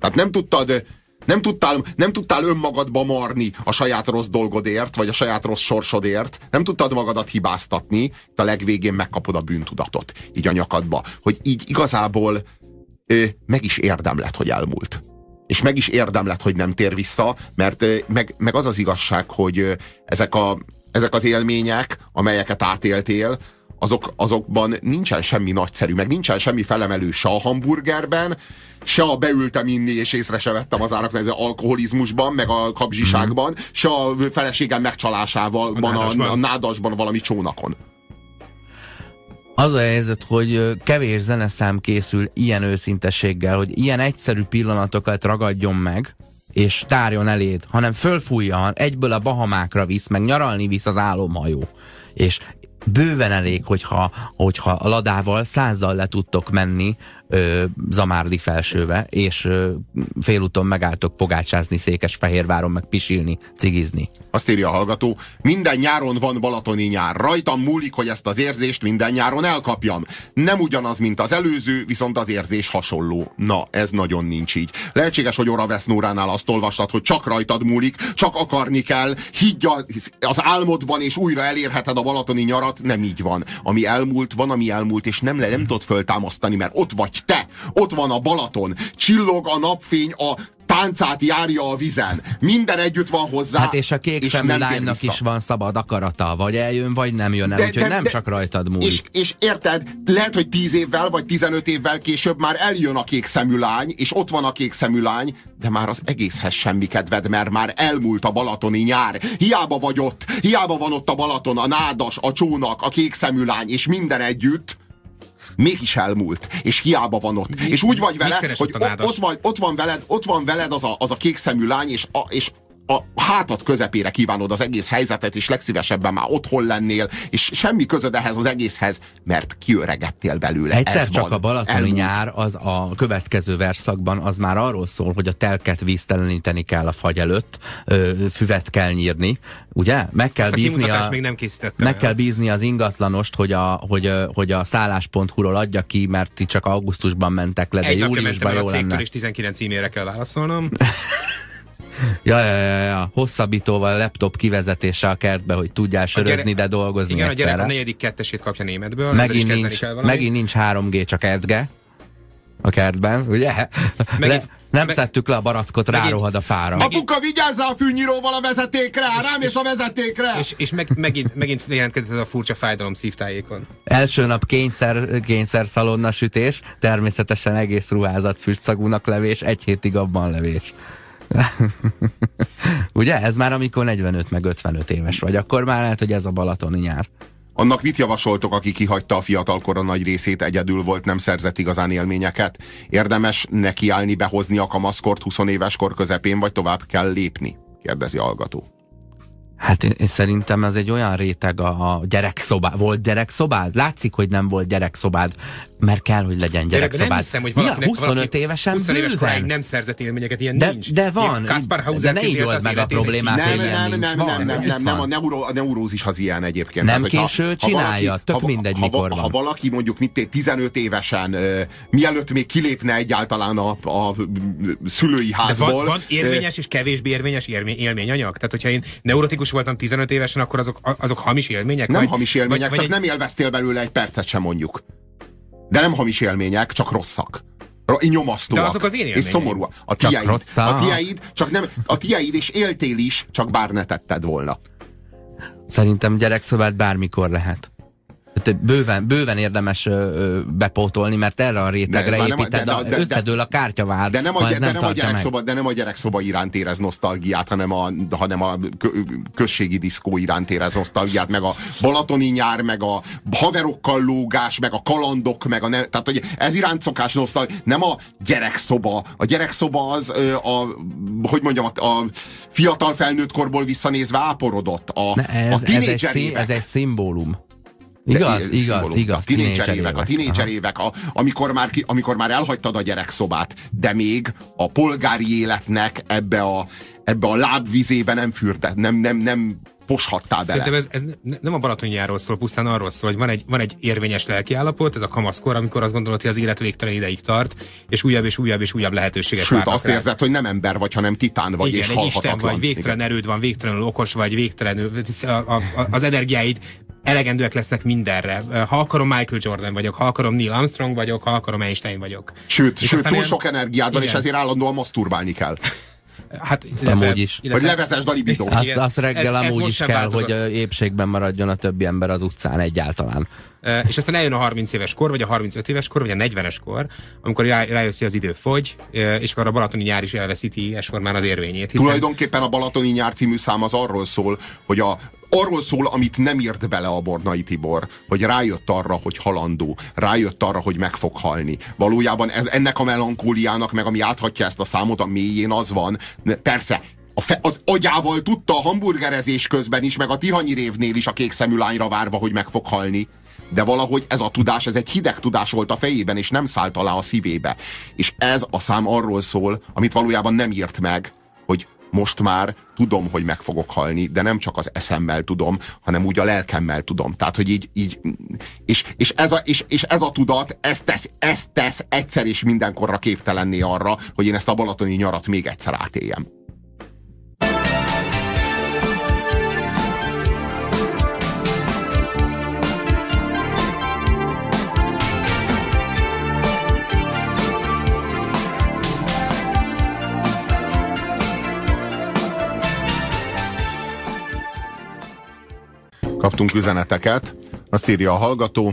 Tehát nem tudtad, nem tudtál, nem tudtál önmagadba marni a saját rossz dolgodért, vagy a saját rossz sorsodért. Nem tudtad magadat hibáztatni, de a legvégén megkapod a bűntudatot, így a nyakadba. Hogy így igazából ö, meg is érdemlet, hogy elmúlt és meg is érdemlet, hogy nem tér vissza, mert meg, meg az az igazság, hogy ezek, a, ezek az élmények, amelyeket átéltél, azok, azokban nincsen semmi nagyszerű, meg nincsen semmi felemelő se a hamburgerben, se a beültem inni, és észre se vettem az árak az alkoholizmusban, meg a kapzsiságban, mm. se a feleségem megcsalásával, a, a, a nádasban valami csónakon. Az a helyzet, hogy kevés zeneszám készül ilyen őszintességgel, hogy ilyen egyszerű pillanatokat ragadjon meg, és tárjon eléd, hanem fölfújja, egyből a Bahamákra visz, meg nyaralni visz az álomhajó. És bőven elég, hogyha, hogyha a ladával százzal le tudtok menni ö, Zamárdi felsőbe, és ö, félúton megálltok pogácsázni Székesfehérváron, meg pisilni, cigizni. Azt írja a hallgató, minden nyáron van balatoni nyár. Rajtam múlik, hogy ezt az érzést minden nyáron elkapjam. Nem ugyanaz, mint az előző, viszont az érzés hasonló. Na, ez nagyon nincs így. Lehetséges, hogy Ora Vesznóránál azt olvastad, hogy csak rajtad múlik, csak akarni kell, higgy az álmodban, és újra elérheted a balatoni nyarat. Nem így van. Ami elmúlt, van, ami elmúlt, és nem, le, nem tudod föltámasztani, mert ott vagy te, ott van a Balaton, csillog a napfény, a táncát járja a vizen. Minden együtt van hozzá. Hát és a kék és szemű lánynak is van szabad akarata. Vagy eljön, vagy nem jön el. Úgyhogy nem de, csak rajtad múlik. És, és érted, lehet, hogy 10 évvel, vagy 15 évvel később már eljön a kék szemű lány, és ott van a kék szemű lány, de már az egészhez semmi kedved, mert már elmúlt a balatoni nyár. Hiába vagy ott, hiába van ott a Balaton, a nádas, a csónak, a kék szemű lány, és minden együtt, mégis elmúlt, és hiába van ott. Mi, és úgy vagy vele, hogy ott, ott, van, ott, van veled, ott van veled az a, az a kékszemű lány, és, a, és a hátad közepére kívánod az egész helyzetet, és legszívesebben már otthon lennél, és semmi közöd ehhez az egészhez, mert kiöregettél belőle. Egyszer Ez csak van. a Balatoni Elmúlt. nyár az a következő verszakban az már arról szól, hogy a telket vízteleníteni kell a fagy előtt, ö, füvet kell nyírni, ugye? Meg kell bízni a, még nem meg el. kell bízni az ingatlanost, hogy a, hogy, hogy a szállás.hu-ról adja ki, mert ti csak augusztusban mentek le, de Egy júliusban jó cégtől, lenne. és 19 e-mailre kell válaszolnom. Ja, ja, ja, ja, hosszabbítóval, laptop kivezetése a kertbe, hogy tudjál sörözni, de dolgozni Igen, a gyerek egyszerre. a negyedik kettesét kapja németből. Megint nincs, megint nincs 3G, csak edge a kertben, ugye? Megint- Le, nem meg- szedtük le a barackot, megint- rárohad a fára. Apuka, vigyázzál a fűnyíróval a vezetékre! Rám és a vezetékre! És, és meg, megint, megint jelentkezett ez a furcsa fájdalom szívtájékon. Első nap kényszer, kényszer szalonna sütés, természetesen egész ruházat füstszagúnak levés, egy hétig abban levés. Ugye? Ez már amikor 45 meg 55 éves vagy, akkor már lehet, hogy ez a balatoni nyár. Annak mit javasoltok, aki kihagyta a fiatalkora nagy részét, egyedül volt, nem szerzett igazán élményeket? Érdemes nekiállni, behozni a kamaszkort 20 éves kor közepén, vagy tovább kell lépni? Kérdezi a hallgató. Hát én, én szerintem ez egy olyan réteg a, a gyerekszobád. Volt gyerekszobád? Látszik, hogy nem volt gyerekszobád, mert kell, hogy legyen Gyerek, gyerekszobád. nem hiszem, hogy valakinek, 25 valaki évesen 20 éves koráig nem szerzett élményeket, ilyen De- nincs. de van. Ilyen De ne írold az meg a problémát, így- Nem, ilyen nem, nincs. nem, Van, nem, nem, nem, nem, van. a, neuro, a neurózis az ilyen egyébként. Nem késő, ha csinálja, tök ha, mindegy, ha, mikor ha, van. ha valaki mondjuk mit 15 évesen, ö, mielőtt még kilépne egyáltalán a, a szülői De házból. van, van ö, érvényes és kevésbé érvényes élmény, élményanyag? Tehát, hogyha én neurotikus voltam 15 évesen, akkor azok, azok hamis élmények? Nem vagy, hamis élmények, vagy, csak vagy egy- nem élveztél belőle egy percet sem mondjuk. De nem hamis élmények, csak rosszak. Ro- Nyomasztóak. De azok az én És szomorúak. A rosszak? a tiaid, csak nem, a tiaid és éltél is, csak bár ne tetted volna. Szerintem gyerekszobát bármikor lehet. Tehát bőven, bőven érdemes bepótolni, mert erre a De rétegre ez már nem a- építed, de- de- de- összedől a kártyavár, De nem a, ez de nem nem a, gyerekszoba, de nem a gyerekszoba iránt érez nosztalgiát, hanem a, hanem a kö- községi diszkó iránt érez nosztalgiát, meg a balatoni nyár, meg a haverokkal lógás, meg a kalandok, meg a ne, tehát hogy ez iránt szokás nosztalgia, nem a gyerekszoba. A gyerekszoba az a, hogy mondjam, a, a fiatal felnőtt korból visszanézve áporodott. A, Ne, a ez, ez, egy szín, ez egy szimbólum. Igaz, igaz, igaz. A tínédzser évek, a Aha. évek, a, amikor, már, ki- amikor már elhagytad a gyerekszobát, de még a polgári életnek ebbe a, ebbe a lábvizébe nem fürte, nem, nem, nem poshattál bele. Szerintem ez, ez ne- nem a Balatonyáról szól, pusztán arról szól, hogy van egy, van egy érvényes lelkiállapot, ez a kamaszkor, amikor azt gondolod, hogy az élet végtelen ideig tart, és újabb és újabb és újabb lehetőségek Sőt, azt rá. érzed, hogy nem ember vagy, hanem titán vagy, Igen, és egy halhatatlan. Isten vagy, végtelen Igen. erőd van, végtelenül okos vagy, végtelenül a, a, a, az energiáid elegendőek lesznek mindenre. Ha akarom Michael Jordan vagyok, ha akarom Neil Armstrong vagyok, ha akarom Einstein vagyok. Sőt, És sőt túl ilyen- sok energiád van, és ezért állandóan maszturbálni kell. Hát, amúgy is. Hogy levezesd a libidót. Azt, azt reggel Ez- ez amúgy most is kell, változott. hogy épségben maradjon a többi ember az utcán egyáltalán. És aztán eljön a 30 éves kor, vagy a 35 éves kor, vagy a 40-es kor, amikor rá, rájössz, hogy az idő fogy, és akkor a balatoni nyár is elveszíti ilyes formán az érvényét. Hiszen Tulajdonképpen a Balatoni nyár című szám az arról szól, hogy a arról szól, amit nem írt bele a Bornai Tibor, hogy rájött arra, hogy halandó, rájött arra, hogy meg fog halni. Valójában ez, ennek a melankóliának, meg ami áthatja ezt a számot, a mélyén az van, persze, a fe, az agyával tudta a hamburgerezés közben is, meg a Tihanyi révnél is a kék szemű lányra várva, hogy meg fog halni. De valahogy ez a tudás, ez egy hideg tudás volt a fejében, és nem szállt alá a szívébe. És ez a szám arról szól, amit valójában nem írt meg, hogy most már tudom, hogy meg fogok halni, de nem csak az eszemmel tudom, hanem úgy a lelkemmel tudom. Tehát, hogy így, így és, és, ez a, és, és ez a tudat, ez tesz, ez tesz egyszer és mindenkorra képtelenné arra, hogy én ezt a balatoni nyarat még egyszer átéljem. Kaptunk üzeneteket, azt írja a hallgató.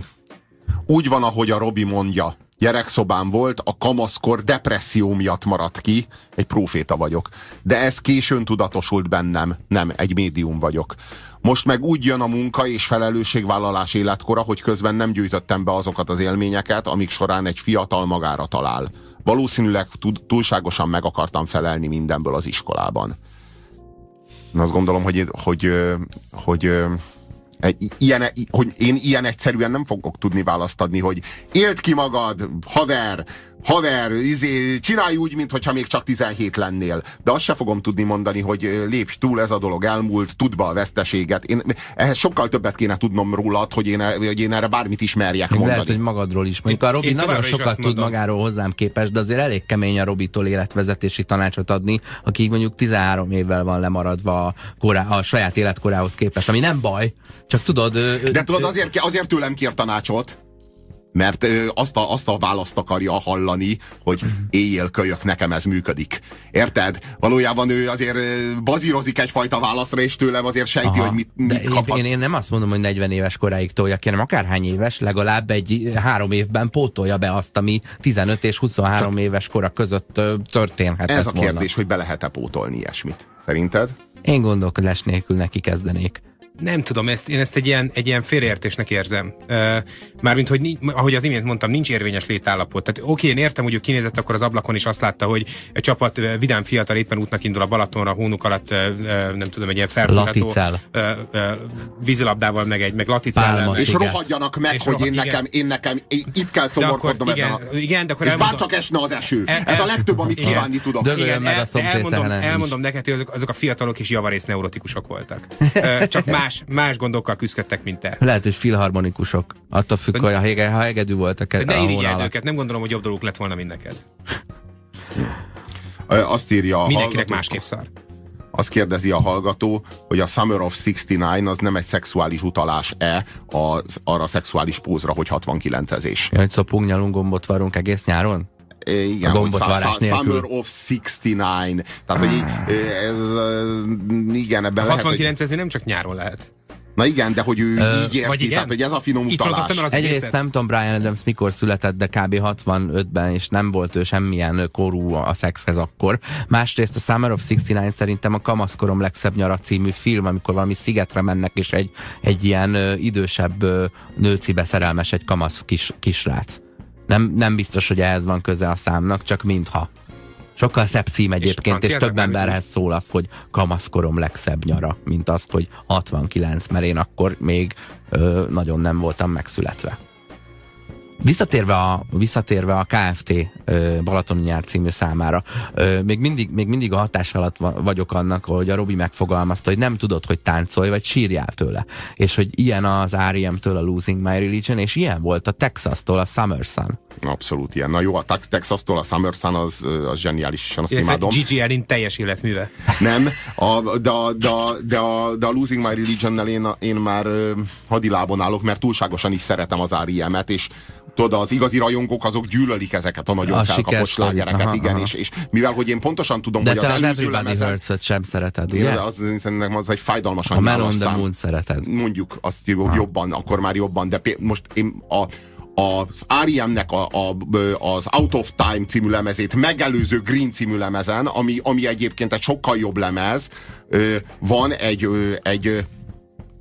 Úgy van, ahogy a Robi mondja. Gyerekszobám volt, a kamaszkor depresszió miatt maradt ki. Egy próféta vagyok. De ez későn tudatosult bennem. Nem, egy médium vagyok. Most meg úgy jön a munka és felelősségvállalás életkora, hogy közben nem gyűjtöttem be azokat az élményeket, amik során egy fiatal magára talál. Valószínűleg túlságosan meg akartam felelni mindenből az iskolában. Én azt gondolom, hogy, hogy, hogy, hogy ilyen, hogy én ilyen egyszerűen nem fogok tudni választ adni, hogy élt ki magad, haver, haver, izé, csinálj úgy, mintha még csak 17 lennél. De azt se fogom tudni mondani, hogy lépj túl, ez a dolog elmúlt, tudd be a veszteséget. Én, ehhez sokkal többet kéne tudnom rólad, hogy én, hogy én erre bármit is merjek mondani. Lehet, hogy magadról is. Mondjuk a Robi én nagyon sokat tud mondom. magáról hozzám képest, de azért elég kemény a Robitól életvezetési tanácsot adni, aki mondjuk 13 évvel van lemaradva a, korá, a saját életkorához képest, ami nem baj, csak tudod... De tudod, azért, azért tőlem kér tanácsot, mert azt, a, azt a választ akarja hallani, hogy éjjel kölyök, nekem ez működik. Érted? Valójában ő azért bazírozik egyfajta válaszra, és tőlem azért sejti, Aha, hogy mit, mit de kaphat. Én, én nem azt mondom, hogy 40 éves koráig tolja ki, hanem akárhány éves, legalább egy három évben pótolja be azt, ami 15 és 23 Csak éves kora között történhet. Ez a volna. kérdés, hogy be lehet-e pótolni ilyesmit. Szerinted? Én gondolkodás nélkül neki kezdenék nem tudom, ezt, én ezt egy ilyen, egy ilyen félreértésnek érzem. Mármint, hogy ahogy az imént mondtam, nincs érvényes létállapot. Tehát oké, én értem, hogy ő kinézett akkor az ablakon, és azt látta, hogy egy csapat vidám fiatal éppen útnak indul a Balatonra, a hónuk alatt, nem tudom, egy ilyen felfogható vízilabdával, meg egy meg laticál. És rohadjanak meg, és hogy rohad, én, nekem, én nekem én itt kell szomorkodnom igen, ebben a... igen, de akkor És elmondom, bár csak esne az eső. El, el, Ez a legtöbb, amit igen, kívánni tudok. Igen, meg a elmondom, elmondom neked, hogy azok, azok a fiatalok is javarész neurotikusok voltak. Csak más, más gondokkal küzdöttek, mint te. Lehet, hogy filharmonikusok. Attól függ, hogy ha, hege, ha hegedű voltak. De ne irigyeld őket, nem gondolom, hogy jobb dolguk lett volna, mint neked. Azt írja a Mindenkinek másképp szar. Azt kérdezi a hallgató, hogy a Summer of 69 az nem egy szexuális utalás-e az, arra a szexuális pózra, hogy 69-ezés. Ja, hogy szopunk, nyalunk, gombot varunk egész nyáron? Igen, a gombot varás nélkül. Summer of 69. Tehát, hogy ez, ez, igen, ebben a 69 hogy... nem csak nyáron lehet. Na igen, de hogy ő Ö, így érti, igen? tehát hogy ez a finom Itt utalás. Az Egyrészt nem tudom Brian Adams mikor született, de kb. 65-ben, és nem volt ő semmilyen korú a szexhez akkor. Másrészt a Summer of 69 szerintem a Kamaszkorom legszebb nyara című film, amikor valami szigetre mennek, és egy, egy ilyen idősebb nőcibe szerelmes egy kamasz kis, kisrác. Nem, nem biztos, hogy ehhez van köze a számnak, csak mintha. Sokkal szebb cím egyébként, és, és több emberhez szól az, hogy kamaszkorom legszebb nyara, mint azt, hogy 69, mert én akkor még ö, nagyon nem voltam megszületve. Visszatérve a, visszatérve a KFT Balatoni nyár című számára, még mindig, még mindig a hatás alatt vagyok annak, hogy a Robi megfogalmazta, hogy nem tudod, hogy táncolj, vagy sírjál tőle. És hogy ilyen az R.E.M.-től a Losing My Religion, és ilyen volt a Texas-tól a Summer Sun. Abszolút ilyen. Na jó, a Texas-tól a Summer Sun az, az zseniális, azt Illetve imádom. Gigi Elin teljes életműve. Nem, a, de, a, de, a, de, a, de a Losing My Religion-nel én, én már hadilábon állok, mert túlságosan is szeretem az R.E.M.-et, és tudod, az igazi rajongók azok gyűlölik ezeket a nagyon a felkapott slágereket, aha, igen, aha. És, és mivel, hogy én pontosan tudom, De hogy az, előző lemezen... sem szereted, ugye? Én, az, szerintem az egy fájdalmasan A Melon the Moon szereted. Mondjuk azt jobban, akkor már jobban, de most én a az R.E.M.-nek a, a, az Out of Time című lemezét megelőző Green című lemezen, ami, ami egyébként egy sokkal jobb lemez, van egy, egy,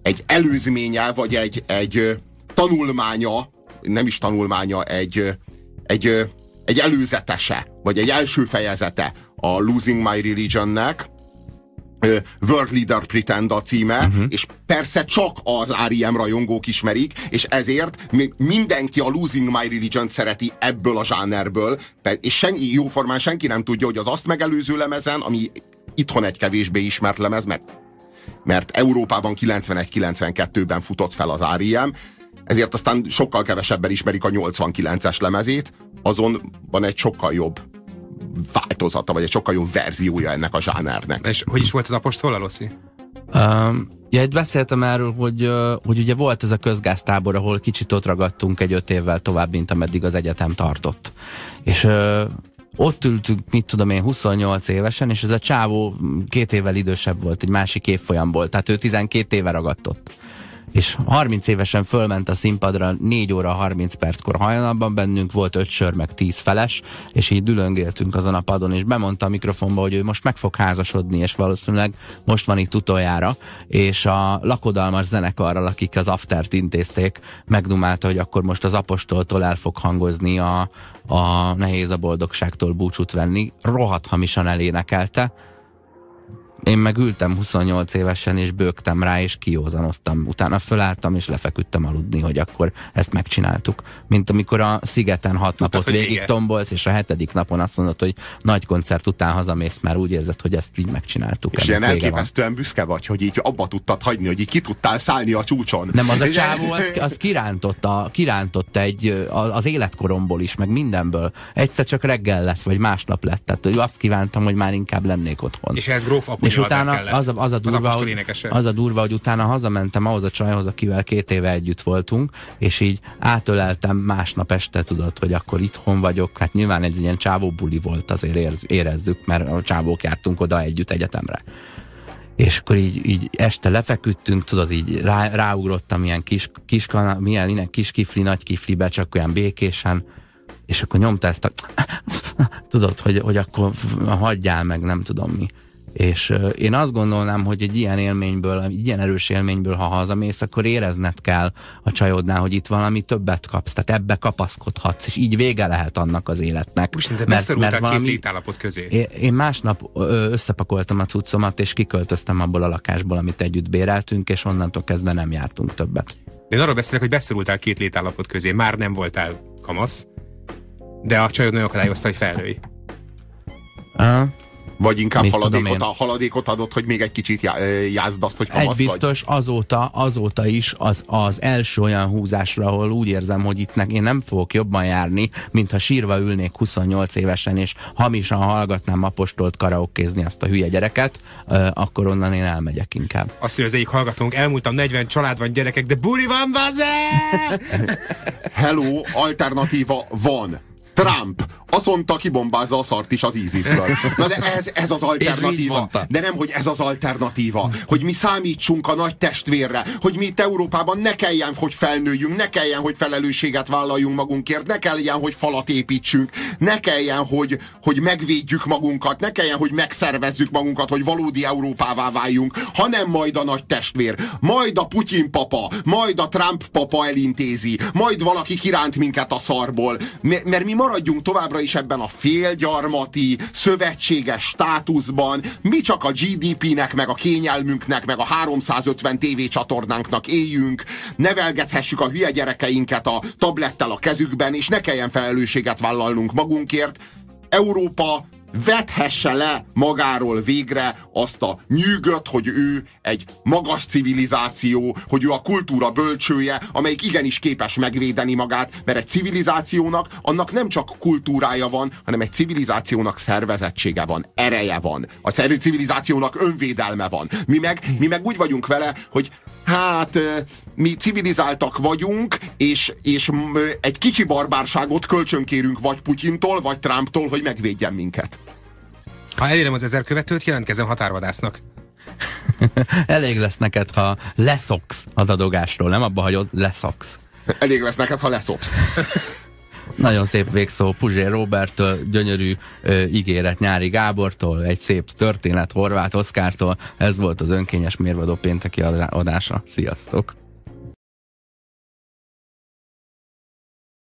egy előzménye, vagy egy, egy tanulmánya nem is tanulmánya, egy, egy, egy előzetese, vagy egy első fejezete a Losing My Religionnek, World Leader Pretend a címe, uh-huh. és persze csak az R.E.M. rajongók ismerik, és ezért mindenki a Losing My Religion szereti ebből a zsánerből, és sen, jóformán senki nem tudja, hogy az azt megelőző lemezen, ami itthon egy kevésbé ismert lemez, mert, mert Európában 91-92-ben futott fel az R.E.M., ezért aztán sokkal kevesebben ismerik a 89-es lemezét, azon van egy sokkal jobb változata, vagy egy sokkal jobb verziója ennek a zsánernek. És hogy is volt az apostol, Loszi? Um, ja, itt beszéltem erről, hogy, hogy ugye volt ez a közgáztábor, ahol kicsit ott ragadtunk egy öt évvel tovább, mint ameddig az egyetem tartott. És uh, ott ültünk, mit tudom én, 28 évesen, és ez a csávó két évvel idősebb volt, egy másik évfolyamból, tehát ő 12 éve ragadtott és 30 évesen fölment a színpadra 4 óra 30 perckor hajnalban bennünk, volt 5 sör meg 10 feles, és így dülöngéltünk azon a padon, és bemondta a mikrofonba, hogy ő most meg fog házasodni, és valószínűleg most van itt utoljára, és a lakodalmas zenekarral, akik az aftert intézték, megdumálta, hogy akkor most az apostoltól el fog hangozni a, a nehéz a boldogságtól búcsút venni, rohadt hamisan elénekelte, Én meg ültem 28 évesen, és bőgtem rá, és kiózanodtam. Utána fölálltam, és lefeküdtem aludni, hogy akkor ezt megcsináltuk. Mint amikor a szigeten hat Tudtad, napot végig vége. tombolsz, és a hetedik napon azt mondod, hogy nagy koncert után hazamész, már úgy érzed, hogy ezt így megcsináltuk. És ilyen elképesztően büszke vagy, hogy így abba tudtad hagyni, hogy így ki tudtál szállni a csúcson. Nem, az a csávó, az, az kirántotta, kirántotta egy, az életkoromból is, meg mindenből. Egyszer csak reggel lett, vagy másnap lett. Tehát azt kívántam, hogy már inkább lennék otthon. És ez gróf és utána az a, az, a durva, az, hogy, az a durva, hogy utána hazamentem ahhoz a csajhoz, akivel két éve együtt voltunk, és így átöleltem másnap este, tudod, hogy akkor itthon vagyok. Hát nyilván egy ilyen csávóbuli volt, azért érz, érezzük, mert a csávók jártunk oda együtt egyetemre és akkor így, így este lefeküdtünk, tudod, így rá, ráugrottam ilyen kis, kis, milyen, ilyen kis kifli, nagy kiflibe, csak olyan békésen, és akkor nyomta ezt a tudod, hogy, hogy akkor hagyjál meg, nem tudom mi. És én azt gondolnám, hogy egy ilyen élményből, egy ilyen erős élményből, ha hazamész, akkor érezned kell a csajodnál, hogy itt valami többet kapsz, tehát ebbe kapaszkodhatsz, és így vége lehet annak az életnek. Most te mert, mert valami, két létállapot közé. Én, másnap összepakoltam a cuccomat, és kiköltöztem abból a lakásból, amit együtt béreltünk, és onnantól kezdve nem jártunk többet. Én arról beszélek, hogy beszorultál két létállapot közé, már nem voltál kamasz, de a csajod nagyon akadályozta, hogy felnőj. Uh, vagy inkább haladékot, a haladékot adott, hogy még egy kicsit jázd azt, hogy kamasz Egy biztos, vagy. azóta, azóta is az, az első olyan húzásra, ahol úgy érzem, hogy itt én nem fogok jobban járni, mintha sírva ülnék 28 évesen, és hamisan hallgatnám apostolt karaokézni azt a hülye gyereket, akkor onnan én elmegyek inkább. Azt, hogy az egyik hallgatónk, elmúltam 40 család van gyerekek, de buri van, baze! Hello, alternatíva van. Trump azt kibombázza a szart is az ISIS-ből. Na de ez, ez az alternatíva. De nem, hogy ez az alternatíva. Hogy mi számítsunk a nagy testvérre. Hogy mi itt Európában ne kelljen, hogy felnőjünk, ne kelljen, hogy felelősséget vállaljunk magunkért, ne kelljen, hogy falat építsünk, ne kelljen, hogy, hogy megvédjük magunkat, ne kelljen, hogy megszervezzük magunkat, hogy valódi Európává váljunk, hanem majd a nagy testvér, majd a Putyin papa, majd a Trump papa elintézi, majd valaki kiránt minket a szarból. Mert mi maradjunk továbbra is ebben a félgyarmati, szövetséges státuszban, mi csak a GDP-nek, meg a kényelmünknek, meg a 350 tévécsatornánknak éljünk, nevelgethessük a hülye gyerekeinket a tablettel a kezükben, és ne kelljen felelősséget vállalnunk magunkért. Európa vethesse le magáról végre azt a nyűgöt, hogy ő egy magas civilizáció, hogy ő a kultúra bölcsője, amelyik igenis képes megvédeni magát, mert egy civilizációnak annak nem csak kultúrája van, hanem egy civilizációnak szervezettsége van, ereje van. A civilizációnak önvédelme van. Mi meg, mi meg úgy vagyunk vele, hogy hát mi civilizáltak vagyunk, és, és egy kicsi barbárságot kölcsönkérünk vagy Putyintól, vagy Trumptól, hogy megvédjen minket. Ha elérem az ezer követőt, jelentkezem határvadásznak. Elég lesz neked, ha leszoksz a dadogásról, nem abba hagyod, leszoksz. Elég lesz neked, ha leszoksz. Nagyon szép végszó Puzsér Roberttől, gyönyörű ö, ígéret Nyári Gábortól, egy szép történet Horváth Oszkártól. Ez volt az önkényes mérvadó pénteki adása. Sziasztok!